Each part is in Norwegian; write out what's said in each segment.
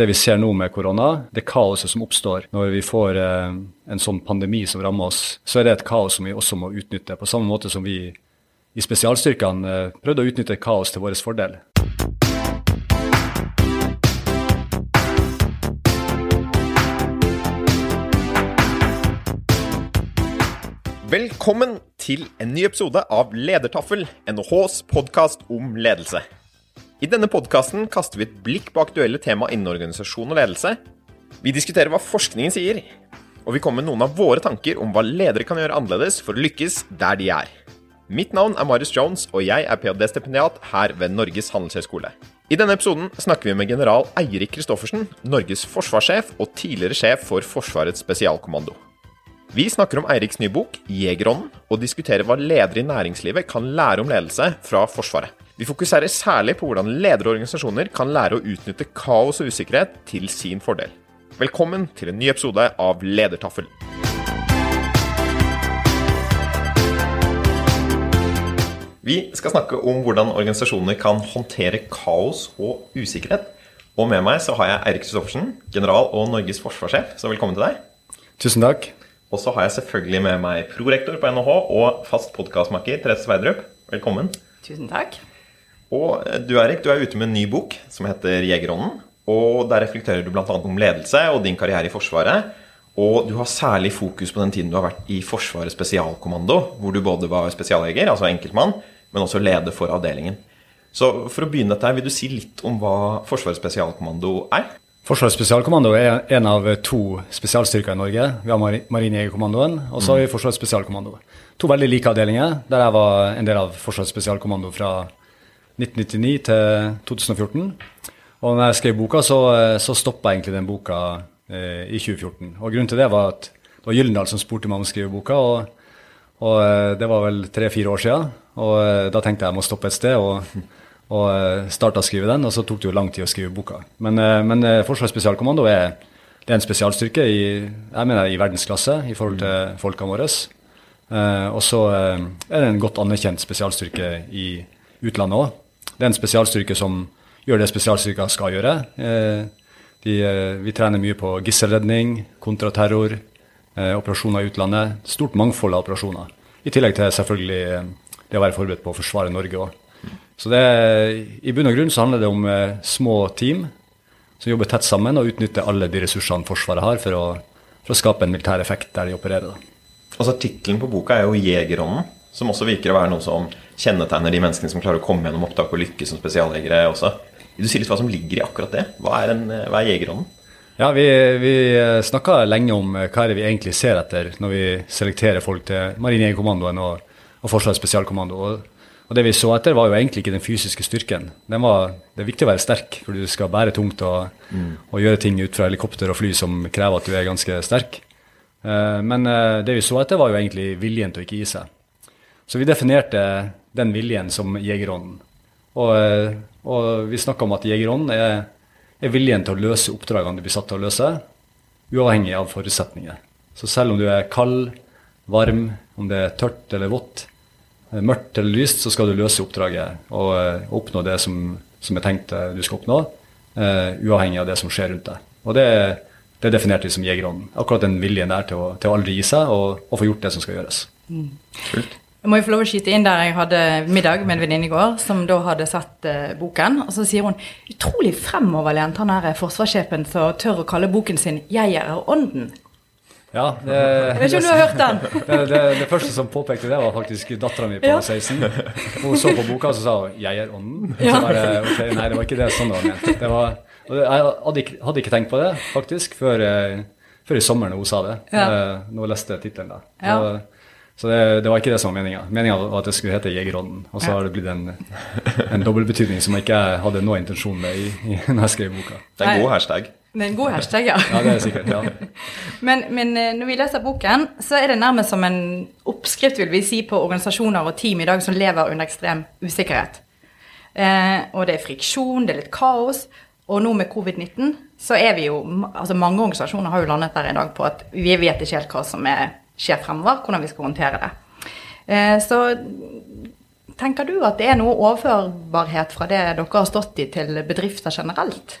det vi ser nå med korona, det kaoset som oppstår når vi får eh, en sånn pandemi som rammer oss, så er det et kaos som vi også må utnytte. På samme måte som vi i spesialstyrkene eh, prøvde å utnytte kaos til vår fordel. Velkommen til en ny episode av Ledertaffel, NHHs podkast om ledelse. I denne podkasten kaster vi et blikk på aktuelle tema innen organisasjon og ledelse. Vi diskuterer hva forskningen sier, og vi kommer med noen av våre tanker om hva ledere kan gjøre annerledes for å lykkes der de er. Mitt navn er Marius Jones, og jeg er ph.d.-stipendiat her ved Norges handelshøyskole. I denne episoden snakker vi med general Eirik Kristoffersen, Norges forsvarssjef og tidligere sjef for Forsvarets spesialkommando. Vi snakker om Eiriks nye bok, 'Jegerånden', og diskuterer hva ledere i næringslivet kan lære om ledelse fra Forsvaret. Vi fokuserer særlig på hvordan ledere og organisasjoner kan lære å utnytte kaos og usikkerhet til sin fordel. Velkommen til en ny episode av Ledertaffel. Vi skal snakke om hvordan organisasjoner kan håndtere kaos og usikkerhet. Og med meg så har jeg Eirik Kristoffersen, general og Norges forsvarssjef. Så velkommen til deg. Tusen takk. Og så har jeg selvfølgelig med meg prorektor på NHH og fast podkastmaker Therese Sverdrup. Velkommen. Tusen takk. Og du Erik, du er ute med en ny bok som heter 'Jegerånden'. Og Der reflekterer du bl.a. om ledelse og din karriere i Forsvaret. Og du har særlig fokus på den tiden du har vært i Forsvarets spesialkommando, hvor du både var spesialjeger, altså enkeltmann, men også leder for avdelingen. Så for å begynne dette, vil du si litt om hva Forsvarets spesialkommando er? Forsvarets spesialkommando er en av to spesialstyrker i Norge. Vi har Marinejegerkommandoen, og så har vi Forsvarets spesialkommando. To veldig like avdelinger, der jeg var en del av Forsvarets spesialkommando fra 1999 til 2014. Og når jeg skrev boka, så, så stoppa egentlig den boka eh, i 2014. Og grunnen til det var at det var Gyldendal som spurte meg om å skrive boka, og, og eh, det var vel tre-fire år siden. Og eh, da tenkte jeg jeg må stoppe et sted. og og eh, starta å skrive den, og så tok det jo lang tid å skrive boka. Men, eh, men Forsvarets spesialkommando er, er en spesialstyrke i, jeg mener, i verdensklasse i forhold til folka våre. Eh, og så er det en godt anerkjent spesialstyrke i utlandet òg. Det er en spesialstyrke som gjør det spesialstyrker skal gjøre. De, vi trener mye på gisselredning, kontraterror, operasjoner i utlandet. Stort mangfold av operasjoner. I tillegg til selvfølgelig det å være forberedt på å forsvare Norge òg. Så det, I bunn og grunn så handler det om eh, små team som jobber tett sammen og utnytter alle de ressursene Forsvaret har for å, for å skape en militær effekt der de opererer. Altså Tittelen på boka er jo 'Jegerånden', som også virker å være noe som kjennetegner de menneskene som klarer å komme gjennom opptak og lykkes som spesialjegere også. Vil du si litt hva som ligger i akkurat det? Hva er, en, hva er Jegerånden? Ja, Vi, vi snakka lenge om eh, hva er det vi egentlig ser etter når vi selekterer folk til Marinejegerkommandoen og, og Forsvarets spesialkommando. Og og det vi så etter, var jo egentlig ikke den fysiske styrken. Den var, det er viktig å være sterk, for du skal bære tungt og, mm. og, gjøre ting ut fra helikopter og fly som krever at du er ganske sterk. Uh, men uh, det vi så etter, var jo egentlig viljen til å ikke gi seg. Så vi definerte den viljen som jegerånden. Og, uh, og vi snakka om at jegerånden er, er, viljen til å løse oppdragene du blir satt til å løse, uavhengig av forutsetninger. Så selv om du er kald, varm, om det er tørt eller vått, Eh, mørkt eller lyst, så skal du løse oppdraget og uh, oppnå det som, som, er tenkt uh, du skal oppnå, uh, uavhengig av det som skjer rundt deg. Og det, det definerte vi som jegerånden. Akkurat den viljen der til å, til å aldri gi seg og, og, få gjort det som skal gjøres. Mm. Jeg må jo få lov å skyte inn der jeg hadde middag med en venninne i går, som da hadde sett boken. Og så sier hun utrolig fremoverlent, han her forsvarssjefen som tør å kalle boken sin 'Jeg er ånden'. Ja, det, jeg vet ikke om du har hørt den? Det, det, det første som påpekte det, var faktisk dattera mi på ja. 16. Hun så på boka og så sa hun 'Jeg er ånden'. Ja. Bare, okay, nei, det var ikke det sånn det var ment. Det var, jeg hadde ikke, hadde ikke, tenkt på det, faktisk, før, eh, før i sommer når hun sa det. Ja. Eh, når jeg leste tittelen. Ja. Så, så det, det, var ikke det som var meninga. Meninga var at det skulle hete Jegerånden. Og så har det blitt en, en dobbeltbetydning som jeg ikke hadde noe intensjon med i, i, når jeg skrev boka. Det er en god hashtag. Det er en god hashtag, ja. ja, det er sikkert, ja. men, men, eh, når vi leser boken, så er det nærmest som en oppskrift vil vi si, på organisasjoner og team i dag som lever under ekstrem usikkerhet. Eh, og det er friksjon, det er litt kaos. Og nå med covid-19 så er vi jo altså Mange organisasjoner har jo landet der i dag på at vi vet ikke helt hva som er, skjer fremover, hvordan vi skal håndtere det. Eh, så tenker du at det er noe overførbarhet fra det dere har stått i, til bedrifter generelt?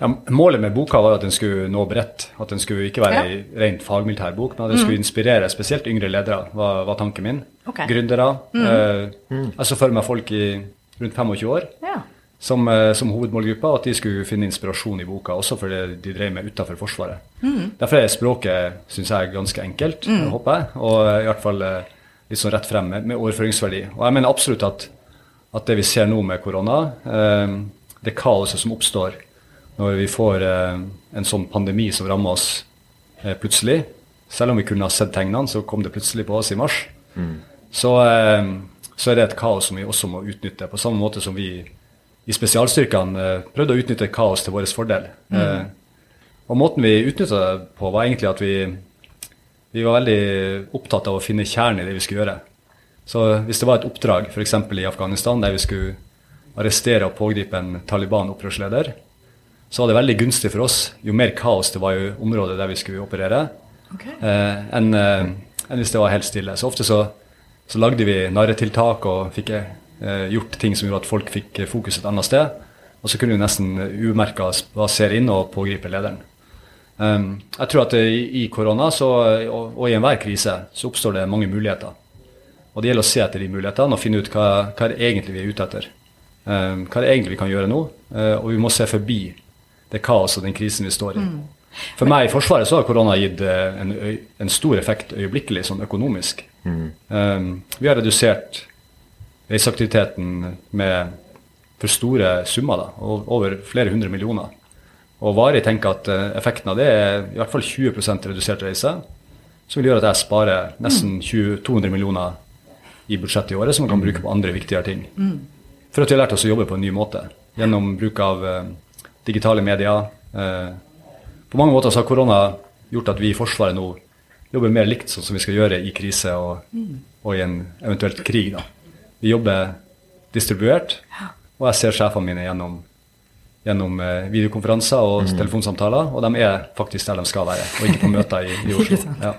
Ja, målet med boka var at den skulle nå bredt. At den skulle ikke være ei rent fagmilitær bok, men at den skulle inspirere spesielt yngre ledere, var, var tanken min. Okay. Gründere. Eh, jeg så for meg folk i rundt 25 år Ja. som, eh, som hovedmålgruppe, og at de skulle finne inspirasjon i boka, også for det de drev med utenfor Forsvaret. Derfor er språket synes jeg, ganske enkelt, håper jeg, og eh, i hvert fall eh, litt sånn rett frem med, med overføringsverdi. Og jeg mener absolutt at, at det vi ser nå med korona, eh, det kaoset som oppstår når vi får eh, en sånn pandemi som rammer oss eh, plutselig, selv om vi kunne ha sett tegnene, så kom det plutselig på oss i mars, så, eh, så er det et kaos som vi også må utnytte, på samme måte som vi i spesialstyrkene prøvde å utnytte kaos til vår fordel. Mm. og måten vi utnytta det på, var egentlig at vi, vi var veldig opptatt av å finne kjernen i det vi skulle gjøre. Så hvis det var et oppdrag, f.eks. i Afghanistan, der vi skulle arrestere og pågripe en Taliban-opprørsleder, så var det veldig gunstig for oss jo mer kaos det var i området der vi skulle operere, okay. eh, enn eh, en hvis det var helt stille. Så ofte så, så lagde vi narretiltak og fikk eh, gjort ting som gjorde at folk fikk eh, fokus et annet sted. Og så kunne vi nesten umerka spasere inn og pågripe lederen. Um, jeg tror at i, i korona så, og, og i enhver krise så oppstår det mange muligheter. Og det gjelder å se etter de mulighetene og finne ut hva, hva er det egentlig vi er ute etter. Um, hva er det egentlig vi kan gjøre nå? Uh, og vi må se forbi det kaoset og den krisen vi står i. For meg i Forsvaret så har korona gitt eh, en, en stor effekt øyeblikkelig, sånn økonomisk. Um, vi har redusert reiseaktiviteten med for store summer, da, over flere hundre millioner. Og varig tenker at eh, effekten av det er i hvert fall 20 redusert reise, som vil gjøre at jeg sparer nesten 20, 200 millioner i budsjettet i året, som man kan bruke på andre viktigere ting. For at vi har lært oss å jobbe på en ny måte, gjennom bruk av eh, digitale medier. Eh, på mange måter så har korona gjort at vi i Forsvaret nå jobber mer likt sånn som vi skal gjøre i krise og, og i en eventuelt krig. da. Vi jobber distribuert, og jeg ser sjefene mine gjennom, gjennom eh, videokonferanser og telefonsamtaler, og de er faktisk der de skal være, og ikke på møter i, i Oslo. Ja.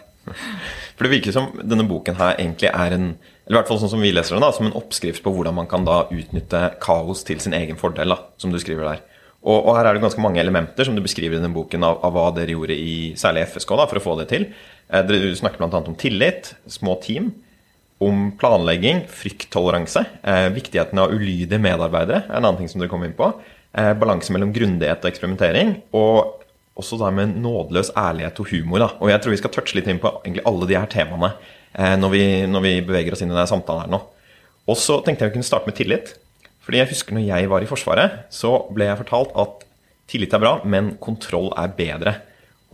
For det virker som denne boken her egentlig er en eller i hvert fall sånn som vi leser den da, som en oppskrift på hvordan man kan da utnytte kaos til sin egen fordel, da, som du skriver der. Og, og her er det ganske mange elementer som du beskriver i den boken av, av hva dere gjorde i særlig FSK da, for å få det til. Eh, dere snakker bl.a. om tillit, små team, om planlegging, frykttoleranse, eh, viktigheten av ulydige medarbeidere er en annen ting som dere kom inn på. Eh, balanse mellom grundighet og eksperimentering. Og også det med nådeløs ærlighet og humor. Da. Og jeg tror vi skal touche litt inn på alle de her temaene eh, når, vi, når vi beveger oss inn i denne samtalen her nå. Og så tenkte jeg vi kunne starte med tillit. Fordi jeg husker når jeg var i Forsvaret, så ble jeg fortalt at tillit er bra, men kontroll er bedre.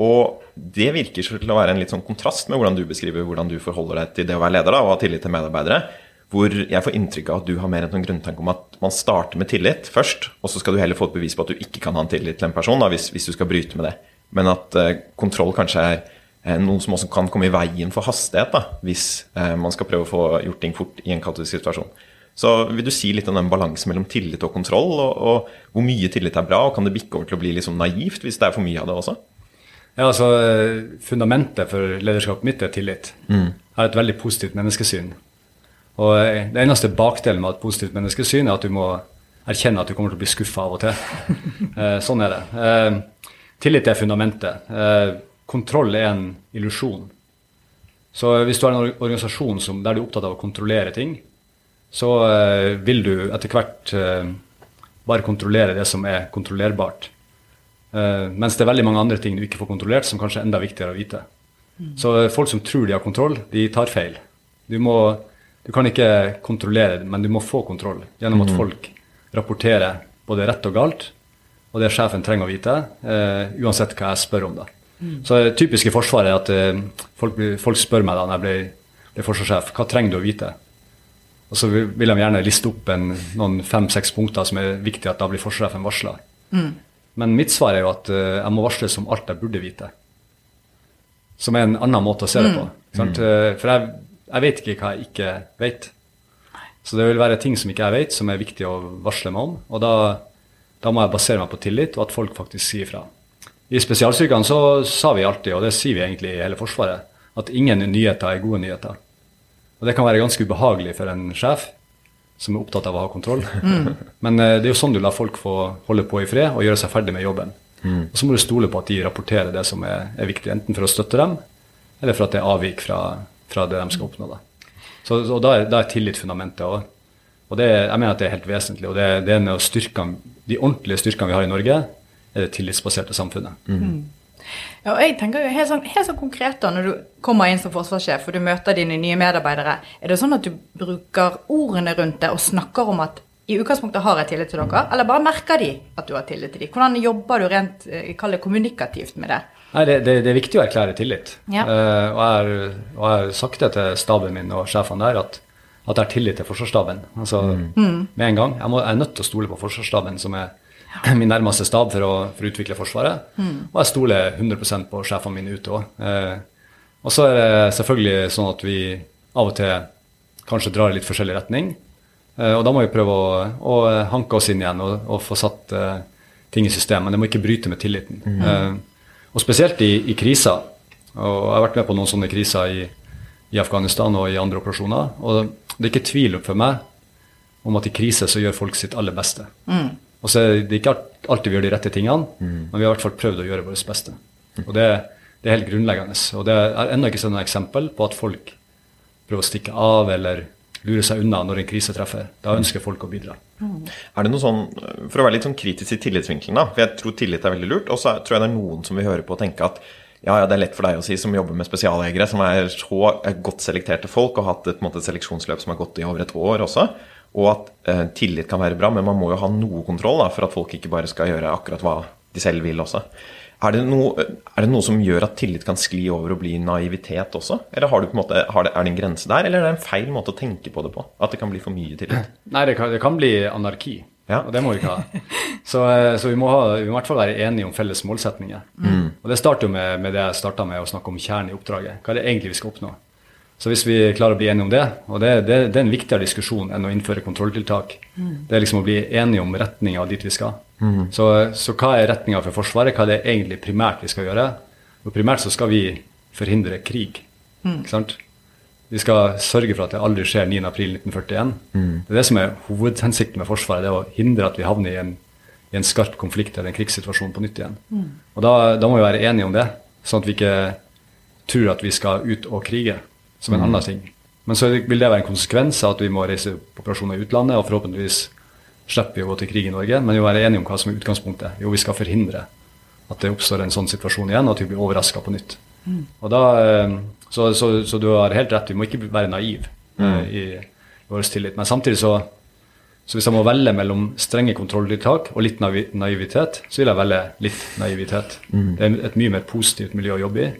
Og det virker til å være en litt sånn kontrast med hvordan du beskriver hvordan du forholder deg til det å være leder da, og ha tillit til medarbeidere. Hvor jeg får inntrykk av at du har mer en sånn grunntanke om at man starter med tillit først, og så skal du heller få et bevis på at du ikke kan ha en tillit til en person da, hvis, hvis du skal bryte med det. Men at eh, kontroll kanskje er eh, noe som også kan komme i veien for hastighet, da, hvis eh, man skal prøve å få gjort ting fort i en kaotisk situasjon. Så vil du si litt om den balansen mellom tillit og kontroll, og, og hvor mye tillit er bra, og kan det bikke over til å bli liksom naivt hvis det er for mye av det også? Ja, altså eh, Fundamentet for lederskapet mitt er tillit. Jeg har et veldig positivt menneskesyn. Og eh, Det eneste bakdelen med et positivt menneskesyn er at du må erkjenne at du kommer til å bli skuffa av og til. Eh, sånn er det. Tillit er fundamentet. Kontroll er en illusjon. Så hvis du har en organisasjon som, der du er opptatt av å kontrollere ting, så eh, vil du etter hvert eh, bare kontrollere det som er kontrollerbart. Eh, mens det er veldig mange andre ting du ikke får kontrollert, som kanskje er enda viktigere å vite. Så eh, folk som tror de har kontroll, de tar feil. Du, må, du kan ikke kontrollere, men du må få kontroll gjennom at folk rapporterer både rett og galt, og det sjefen trenger å vite, uansett hva jeg spør om. da. Så det typiske i Forsvaret er at folk, folk spør meg da når jeg ble, ble forsvarssjef, hva trenger du å vite? Og så vil de gjerne liste opp en, noen fem-seks punkter som er viktig at da blir forsvarssjefen varsla. Men mitt svar er jo at eh, jeg må varsles om alt jeg burde vite. Som er en annen måte å se det på. Sant? Eh, For jeg, jeg vet ikke hva jeg ikke vet. Så det vil være ting som ikke jeg vet, som er viktig å varsle meg om. Og da, da må jeg basere meg på tillit, og at folk faktisk sier fra. I spesialstyrkene så sa vi alltid, og det sier vi egentlig i hele Forsvaret, at ingen nyheter er gode nyheter. Og det kan være ganske ubehagelig for en sjef som er opptatt av å ha kontroll. Men eh, det er jo sånn du lar folk få holde på i fred og gjøre seg ferdig med jobben. Og så må du stole på at de rapporterer det som er, er viktig, enten for å støtte dem, eller for at det er avvik fra, fra det de skal oppnå. Da. Så, og da, er, da er tillit fundamentet. Og, og det, jeg mener at det er helt vesentlig. Og det, det er en av styrkene, de ordentlige styrkene vi har i Norge, er det tillitsbaserte samfunnet. Ja, og jeg tenker jo helt sånn, helt sånn konkret da, Når du kommer inn som forsvarssjef og du møter dine nye medarbeidere, er det sånn at du bruker ordene rundt det og snakker om at i utgangspunktet har jeg tillit til dere, eller bare merker de at du har tillit til dem? Hvordan jobber du rent eh, kall det kommunikativt med det? Nei, det, det, det er viktig å erklære tillit. Ja. Uh, og, jeg, har- og jeg har sagt det til staben min og sjefene der, at, at jeg har tillit til Forsvarsstaben. Altså, Med en gang. Jeg, må, jeg er nødt til å stole på Forsvarsstaben, som er min nærmeste stab for å, for å utvikle Forsvaret. Og jeg stoler 100% på sjefene mine ute òg. Eh, og så er det selvfølgelig sånn at vi av og til kanskje drar i litt forskjellig retning. Eh, og da må vi prøve å, å hanke oss inn igjen og, og få satt eh, ting i system. Men det må ikke bryte med tilliten. Eh, og spesielt i, i kriser. Og jeg har vært med på noen sånne kriser i, i Afghanistan og i andre operasjoner. Og det er ikke tvil for meg om at i krise så gjør folk sitt aller beste. Og så er det ikke alltid vi gjør de rette tingene, men vi har i hvert fall prøvd å gjøre vårt beste. Og det, det er helt grunnleggende. Og det er ennå ikke sånn eksempel på at folk prøver å stikke av eller lure seg unna når en krise treffer. Da ønsker folk å bidra. Er det noe sånn, For å være litt sånn kritisk i tillitsvinkelen, da, for jeg tror tillit er veldig lurt, og så tror jeg det er noen som vil høre på og tenke at ja, ja, det er lett for deg å si som jobber med spesialjegere, som er så er godt selekterte folk og har hatt et, på en måte, et seleksjonsløp som har gått i over et år også, og at eh, tillit kan være bra, men man må jo ha noe kontroll da, for at folk ikke bare skal gjøre akkurat hva de selv vil også. Er det, noe, er det noe som gjør at tillit kan skli over og bli naivitet også? Eller har du på en måte, har det, er det en grense der, eller er det en feil måte å tenke på det på? At det kan bli for mye tillit? Nei, det kan, det kan bli anarki. Ja. Og det må vi ikke ha. Så, eh, så vi, må ha, vi må i hvert fall være enige om felles målsetninger. Og det starter jo med, med det jeg starta med å snakke om kjernen i oppdraget. Hva er det egentlig vi skal oppnå? Så hvis vi klarer å bli enige om det, og det, det, det er en viktigere diskusjon enn å innføre kontrolltiltak, det er liksom å bli enige om retninga dit vi skal. Så, så hva er retninga for Forsvaret? Hva er det egentlig primært vi skal gjøre? Og primært så skal vi forhindre krig. Ikke sant? Vi skal sørge for at det aldri skjer 9.4.1941. Det er det som er hovedhensikten med Forsvaret. det er å hindre at vi havner i en, i en skarp konflikt eller en krigssituasjon på nytt igjen. Og da, da må vi være enige om det, sånn at vi ikke tror at vi skal ut og krige som en annen ting. Men så vil det være en konsekvens av at vi må reise på operasjoner i utlandet, og forhåpentligvis slipper vi å gå til krig i Norge. Men vi må være enige om hva som er utgangspunktet. Jo, vi skal forhindre at det oppstår en sånn situasjon igjen, og at vi blir overraska på nytt. Og da, eh, så, så, så du har helt rett, vi må ikke være naiv mm. i, i vår tillit. Men samtidig så, så hvis jeg må velge mellom strenge kontrolltiltak og litt naivitet, så vil jeg velge litt naivitet. Det er et mye mer positivt miljø å jobbe i,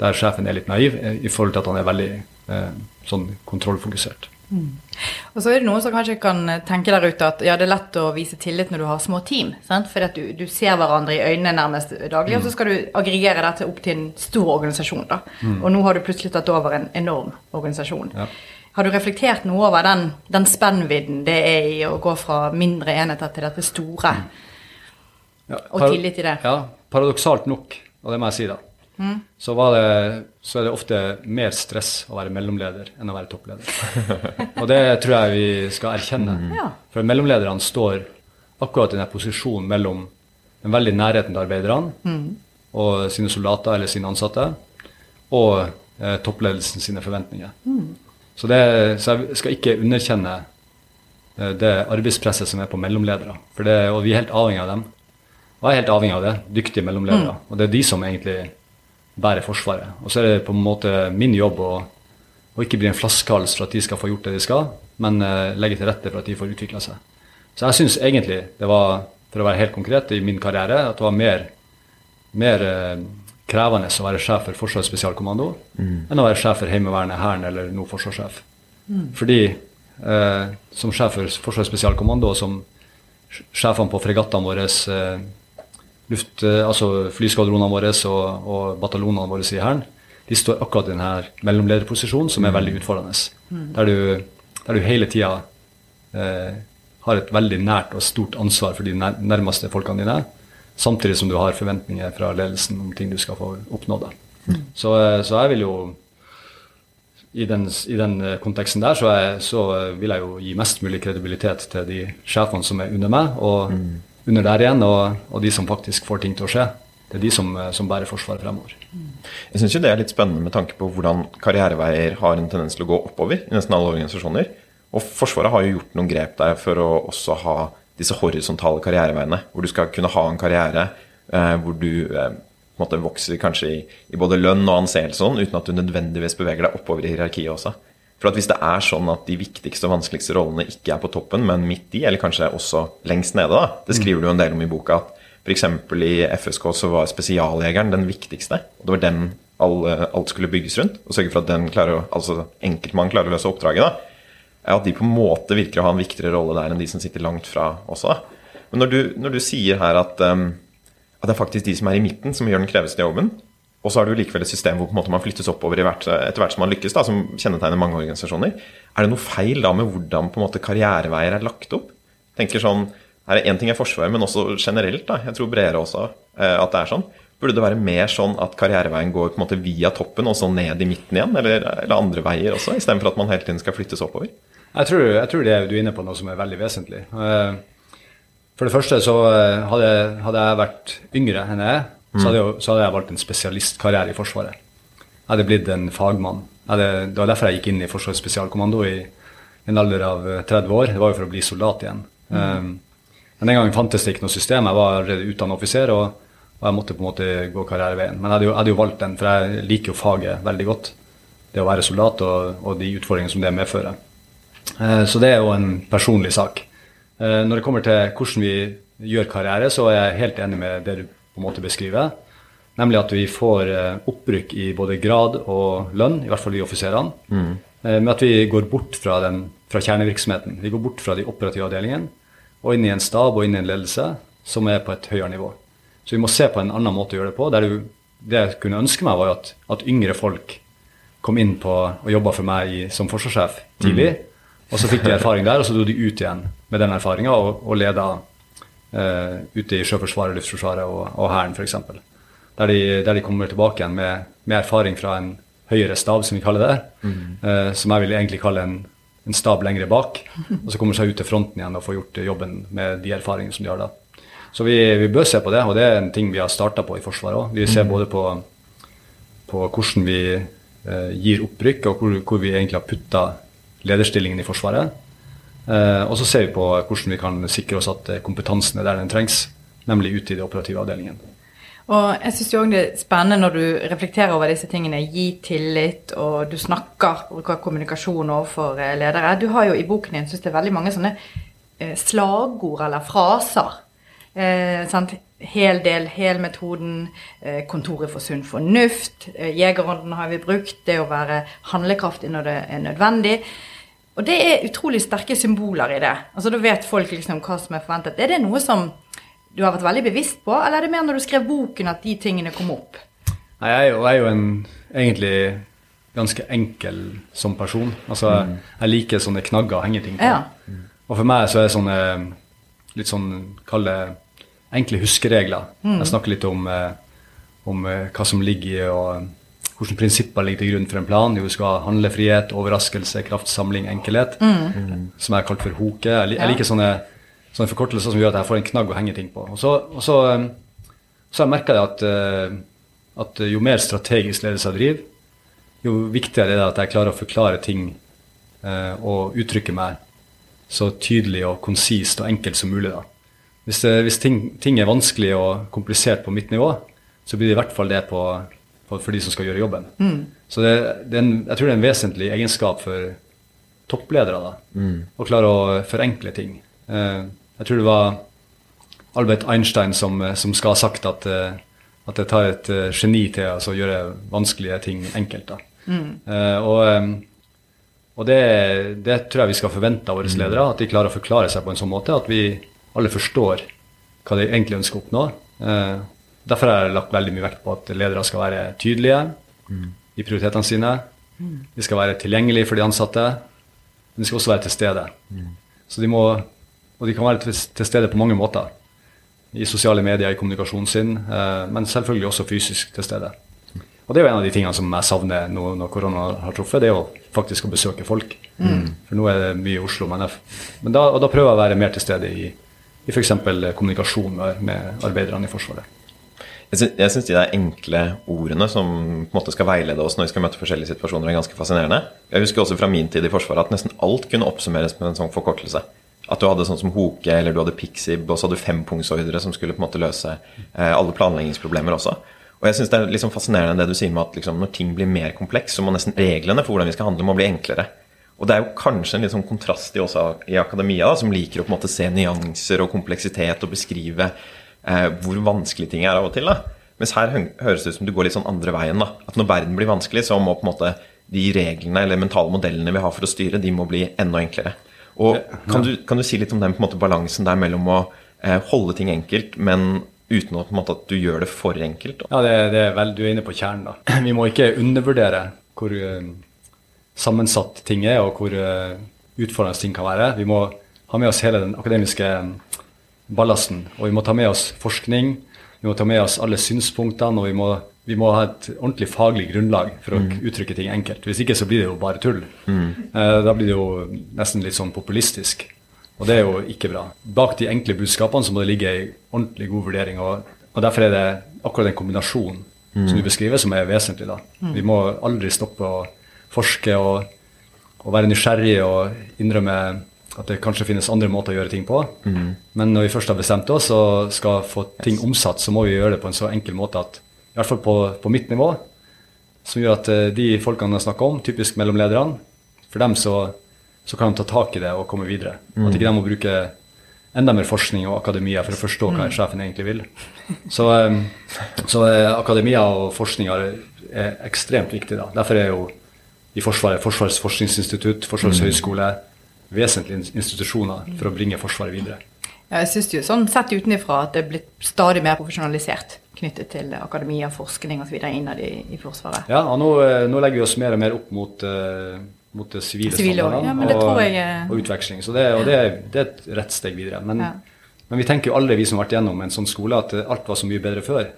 der sjefen er litt naiv eh, i forhold til at han er veldig eh, sånn kontrollfokusert. Og så er det noen som kanskje kan tenke der ute at ja, det er lett å vise tillit når du har små team. at du, du ser hverandre i øynene nærmest daglig, og så skal du aggregere dette opp til en stor organisasjon. da. Og nå har du plutselig tatt over en enorm organisasjon. Ja. Har du reflektert noe over den, den spennvidden det er i å gå fra mindre enheter til dette store? Ja, Og tillit til det. Ja, paradoksalt nok, og det må jeg si da, så, var det, så er det ofte mer stress å være mellomleder enn å være toppleder. og det tror jeg vi skal erkjenne. Mm. For mellomlederne står akkurat i den posisjonen mellom den veldig nærheten til arbeiderne og sine soldater eller sine ansatte, og eh, toppledelsen sine forventninger. Så, det, så jeg skal ikke underkjenne eh, det arbeidspresset som er på mellomledere. For det, og vi er helt avhengig av dem. Og jeg er helt avhengig av det. Dyktige mellomledere. Og det er de som egentlig bærer Forsvaret. Og så er det på en måte min jobb å, å ikke bli en flaskehals for at de skal få gjort det de skal, men uh, legge til rette for at de får utvikla seg. Så jeg syns egentlig det var, for å være helt konkret i min karriere, at det var mer, mer uh, krevende å være sjef for Forsvarets spesialkommando enn å være sjef for Heimevernet, Hæren eller nå forsvarssjef. Fordi uh, som sjef for Forsvarets spesialkommando og som sjefene på fregattene våre, luft, eh, altså flyskvadronene våre og, og bataljonene våre i Hæren, de står akkurat i denne mellomlederposisjonen som er veldig utfordrende. Der, du, der du hele tida eh, har et veldig nært og stort ansvar for de nærmeste folkene dine, samtidig som du har forventninger fra ledelsen om ting du skal få oppnå. Mm. Så, eh, så jeg vil jo i den, i den eh, konteksten der så, jeg, så vil jeg jo gi mest mulig kredibilitet til de sjefene som er under meg, og under der igjen, og, og, de som faktisk får ting til å skje. Det er de som, som bærer Forsvaret fremover. Jeg syns det er litt spennende med tanke på hvordan karriereveier har en tendens til å gå oppover i nesten alle organisasjoner. Og Forsvaret har jo gjort noen grep der for å også ha disse horisontale karriereveiene. Hvor du skal kunne ha en karriere eh, hvor du eh, måte, vokser kanskje i, i, både lønn og anseelse, sånn, uten at du nødvendigvis beveger deg oppover i hierarkiet også. For at Hvis det er sånn at de viktigste og vanskeligste rollene ikke er på toppen, men midt i, eller kanskje også lengst nede, da, det skriver du en del om i boka, at f.eks. i FSK så var spesialjegeren den viktigste. og Det var den alt skulle bygges rundt. Og sørge for at den klarer, altså enkeltmannen klarer å løse oppdraget. da, er At de på en måte virker å ha en viktigere rolle der enn de som sitter langt fra også. Men når du, når du sier her at, um, at det er faktisk de som er i midten, som gjør den kreveste jobben, og så har du likevel et system hvor man flyttes oppover hvert, etter hvert som man lykkes, da, som kjennetegner mange organisasjoner. Er det noe feil da med hvordan måte karriereveier er lagt opp? tenker sånn, er Én ting er Forsvaret, men også generelt. da, Jeg tror bredere også eh, at det er sånn. Burde det være mer sånn at karriereveien går på en måte via toppen og så ned i midten igjen? Eller, eller andre veier også, istedenfor at man hele tiden skal flyttes oppover? Jeg tror, jeg tror det du er inne på noe som er veldig vesentlig. Eh, for det første så eh, hadde, hadde jeg vært yngre enn jeg er så hadde, jeg, så hadde jeg valgt en spesialistkarriere i Forsvaret. Jeg hadde blitt en fagmann. Hadde, det var derfor jeg gikk inn i Forsvarets spesialkommando i en alder av 30 eh, år. Det var jo for å bli soldat igjen. Mm. Um, men den gangen fantes det ikke noe system. Jeg var allerede utdannet offiser, og, og, jeg måtte på en måte gå karriereveien. Men jeg hadde, jo, jeg hadde, jo, valgt den, for jeg liker jo faget veldig godt. Det å være soldat og, og de utfordringene som det medfører. Uh, så det er jo en personlig sak. Uh, når det kommer til hvordan vi gjør karriere, så er jeg helt enig med det du på en måte beskrive. Nemlig at vi får eh, opprykk i både grad og lønn, i hvert fall vi offiserene. Mm. Eh, med at vi går bort fra, den, fra, kjernevirksomheten. Vi går bort fra de operative avdelingene og inn i en stab og inn i en ledelse som er på et høyere nivå. Så vi må se på en annen måte å gjøre det på. Der du, det jeg kunne ønske meg, var at, at yngre folk kom inn på og jobba for meg i, som forsvarssjef tidlig. Mm. Og så fikk de erfaring der, og så dro de ut igjen med den erfaringa og, og leda ute i Sjøforsvaret, Luftforsvaret og Hæren f.eks. Der, de, der de kommer tilbake igjen med, med, erfaring fra en høyere stab, som vi kaller det. Mm. Uh, som jeg vil egentlig kalle en, en stab lengre bak. Og så kommer seg ut til fronten igjen og får gjort jobben med de erfaringene som de har da. Så vi, vi, bør se på det, og det er en ting vi har starta på i Forsvaret òg. Vi ser mm. både på, på hvordan vi eh, gir opprykk, og hvor, hvor vi egentlig har putta lederstillingen i Forsvaret. Eh, og så ser vi på hvordan vi kan sikre oss at eh, kompetansen er der den trengs, nemlig ute i de operative avdelingene. Og jeg syns det er spennende når du reflekterer over disse tingene. Gi tillit, og du snakker, bruker kommunikasjon overfor eh, ledere. Du har jo i boken din synes det er veldig mange sånne slagord eller fraser. Eh, sant? Hel del, hel-metoden, eh, Kontoret for sunn fornuft, eh, Jegerånden har vi brukt, det å være handlekraftig når det er nødvendig. Og det er utrolig sterke symboler i det. Altså Da vet folk liksom hva som er forventet. Er det noe som du har vært veldig bevisst på, eller er det mer når du skrev boken at de tingene kom opp? Nei, jeg er jo, jeg er jo en egentlig ganske enkel som person. Altså, mm. Jeg liker sånne knagger å henge ting på. Ja. Og for meg så er det sånne litt sånn, kall det enkle huskeregler. Mm. Jeg snakker litt om, eh, om eh, hva som ligger i å hvilke prinsipper ligger til grunn for en plan. Jo, du skal ha handlefrihet, overraskelse, kraftsamling, enkelhet. Mm. Som jeg har kalt for hoke. Jeg, jeg liker sånne, sånne, forkortelser som gjør at jeg får en knagg å henge ting på. Og så, og så, um, så jeg merka at, uh, at jo mer strategisk ledelse jeg driver, jo viktigere er det at jeg klarer å forklare ting uh, og uttrykke meg så tydelig og konsist og enkelt som mulig. da. Hvis, det, hvis ting, ting, er vanskelig og komplisert på mitt nivå, så blir det i hvert fall det på for de som skal gjøre jobben. Mm. Så det, det en, jeg tror det er en vesentlig egenskap for toppledere da, mm. å klare å forenkle ting. Uh, jeg tror det var Albert Einstein som, som skal ha sagt at, uh, at det tar et uh, geni til altså, å gjøre vanskelige ting enkelt. Mm. og, og det, det, tror jeg vi skal forvente av våre mm. ledere, at de klarer å forklare seg på en sånn måte at vi alle forstår hva de egentlig ønsker å oppnå. Derfor har jeg lagt veldig mye vekt på at ledere skal være tydelige mm. i prioritetene sine. De skal være tilgjengelige for de ansatte, men de skal også være til stede. Mm. Så de må, og de kan være til stede på mange måter. I sosiale medier, i kommunikasjonen sin, eh, men selvfølgelig også fysisk til stede. Og det er jo en av de tingene som jeg savner nå når korona har truffet, det er jo faktisk å besøke folk. Mm. For nå er det mye i Oslo. Men, jeg, men da, da prøver jeg å være mer til stede i, i f.eks. kommunikasjon med, med arbeiderne i Forsvaret. Jeg syns de der enkle ordene som på en måte skal veilede oss når vi skal møte forskjellige situasjoner, er ganske fascinerende. Jeg husker også fra min tid i Forsvaret at nesten alt kunne oppsummeres med en sånn forkortelse. At du hadde sånn som Hoke eller du hadde Pixib, og så hadde du fempunktsordre som skulle på en måte løse eh, alle planleggingsproblemer også. Og jeg synes Det er liksom fascinerende det du sier med at liksom, når ting blir mer kompleks, så må nesten reglene for hvordan vi skal handle, må bli enklere. Og det er jo kanskje en litt sånn kontrast i, også, i akademia, da, som liker å på en måte se nyanser og kompleksitet og beskrive eh, hvor vanskelig ting er av og til. da. Mens her høres det ut som du går litt sånn andre veien. da. At når verden blir vanskelig, så må på en måte de reglene eller mentale modellene vi har for å styre, de må bli enda enklere. Og Kan du, kan du si litt om den på en måte balansen der mellom å eh, holde ting enkelt, men uten å, på en måte, at du gjør det for enkelt? Ja, det, det er vel, Du er inne på kjernen. da. Vi må ikke undervurdere hvor uh, sammensatt ting er, og hvor uh, utfordrende ting kan være. Vi må ha med oss hele den akademiske ballasten. Og vi må ta med oss forskning, vi må ta med oss alle synspunktene, og vi må, vi må ha et ordentlig faglig grunnlag for å mm. uttrykke ting enkelt. Hvis ikke så blir det jo bare tull. Mm. Eh, da blir det jo nesten litt sånn populistisk. Og det er jo ikke bra. Bak de enkle budskapene så må det ligge ei ordentlig god vurdering. Og, og, derfor er det akkurat den kombinasjonen mm. som du beskriver, som er vesentlig. da. Mm. Vi må aldri stoppe å forske og, og være nysgjerrig og innrømme at det kanskje finnes andre måter å gjøre ting på. Mm. Men når vi først har bestemt oss og skal få ting omsatt, så må vi gjøre det på en så enkel måte at i hvert fall på, på mitt nivå, som gjør at uh, de folkene jeg snakker om, typisk mellomlederne, for dem så, så, kan de ta tak i det og komme videre. Mm. At ikke de må bruke enda mer forskning og akademia for å forstå hva mm. sjefen egentlig vil. Så, um, så uh, akademia og forskning er, ekstremt viktig. da. Derfor er jo i Forsvaret Forsvarets forskningsinstitutt, Forsvarets mm. Vesentlige institusjoner for å bringe Forsvaret videre. Ja, jeg synes jo sånn Sett utenfra at det er blitt stadig mer profesjonalisert knyttet til akademia, forskning osv. innad i, i, Forsvaret. Ja, og nå, eh, nå, legger vi oss mer og mer opp mot, uh, mot det sivile standardene ja, og, jeg... og, utveksling. Så det, og det, det, er et rett steg videre. Men, ja. men, vi tenker jo alle vi som har vært gjennom en sånn skole, at alt var så mye bedre før.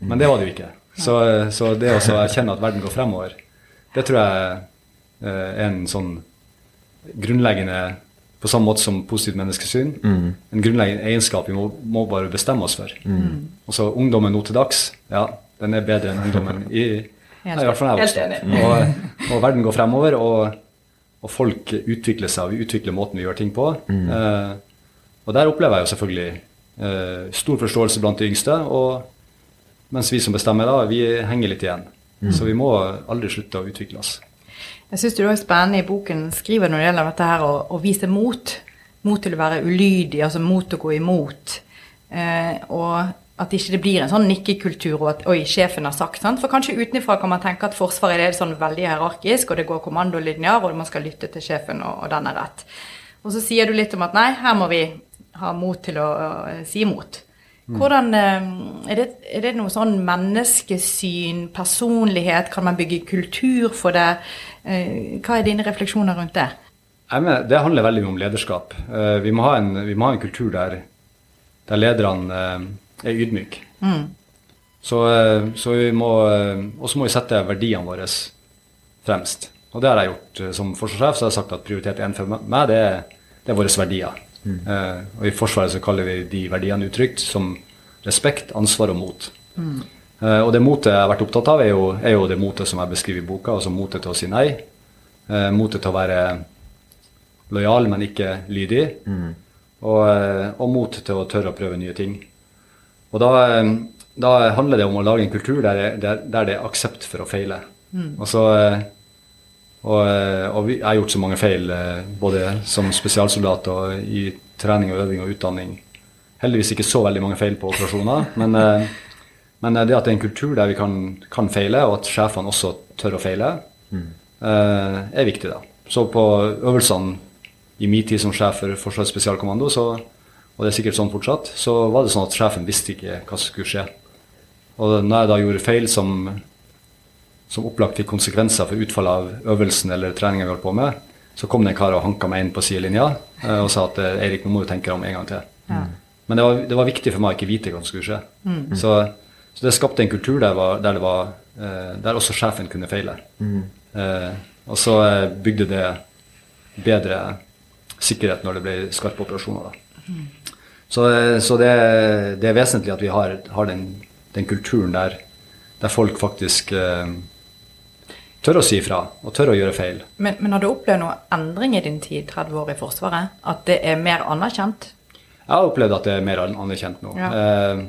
Men det var det jo ikke. Så, så det å erkjenne at verden går fremover, det tror jeg er en sånn grunnleggende på samme måte som positivt menneskesyn. Mm. En grunnleggende egenskap vi må, må bare bestemme oss for. Mm. Og så ungdommen nå til dags, ja, den er bedre enn ungdommen i, nei, i hvert fall jeg vokste og, og, verden går fremover, og, og, folk utvikler seg, og vi utvikler måten vi gjør ting på. Mm. Eh, og der opplever jeg jo selvfølgelig eh, stor forståelse blant de yngste, og mens vi som bestemmer, da, vi henger litt igjen. Mm. Så vi må aldri slutte å utvikle oss. Jeg syns det er spennende i boken skriver når det gjelder dette her å, å vise mot. Mot til å være ulydig, altså mot å gå imot. Eh, og at ikke det blir en sånn nikkekultur og at oi, sjefen har sagt. Sant? For kanskje utenfra kan man tenke at Forsvaret er sånn veldig hierarkisk, og det går kommandolinjer, og man skal lytte til sjefen, og, og den er rett. Og så sier du litt om at nei, her må vi ha mot til å, å si imot. Mm. Hvordan, eh, er, det, er det noe sånn menneskesyn, personlighet, kan man bygge kultur for det? Eh, hva er dine refleksjoner rundt det? Mener, det handler veldig mye om lederskap. Eh, vi må ha en, må ha en kultur der, der lederne er ydmyke. Mm. Så, så, vi må også må vi sette verdiene våre fremst. Og det har jeg gjort som forsvarssjef. Så har jeg sagt at prioritet én for meg, det er, det er våre verdier. Mm. og i Forsvaret så kaller vi de verdiene uttrykt som respekt, ansvar og mot. Mm. Uh, og det motet jeg har vært opptatt av, er jo, er jo det motet som jeg beskriver i boka. Altså motet til å si nei. Uh, motet til å være lojal, men ikke lydig. Mm. Og, og mot til å tørre å prøve nye ting. Og da, da handler det om å lage en kultur der, der, der det er aksept for å feile. Mm. Og, så, og, og vi, jeg har gjort så mange feil, både som spesialsoldat og i trening og øving og utdanning. Heldigvis ikke så veldig mange feil på operasjoner, men men det at det er en kultur der vi kan, kan feile, og at sjefene også tør å feile, mm. eh, er viktig. da. Så på øvelsene i min tid som sjef for Forsvarets spesialkommando, så, og det er sikkert sånn fortsatt, så var det sånn at sjefen visste ikke hva som skulle skje. Og når jeg da gjorde feil som, som opplagt fikk konsekvenser for utfallet av øvelsen eller treningen vi holdt på med, så kom det en kar og hanka meg inn på sidelinja eh, og sa at eh, Eirik, nå må du tenke deg om en gang til. Ja. Men det var, det var, viktig for meg å ikke vite hva som skulle skje. Mm. Så så det skapte en kultur der, var, der, var, eh, der også sjefen kunne feile. Mm. Eh, og så bygde det bedre sikkerhet når det ble skarpe operasjoner. Mm. Så, så det, det, er vesentlig at vi har, har den, den, kulturen der, der folk faktisk eh, tør å si ifra og tør å gjøre feil. Men, men, har du opplevd noen endring i din tid, 30 år i Forsvaret? At det er mer anerkjent? Jeg har opplevd at det er mer anerkjent nå. Ja. Eh,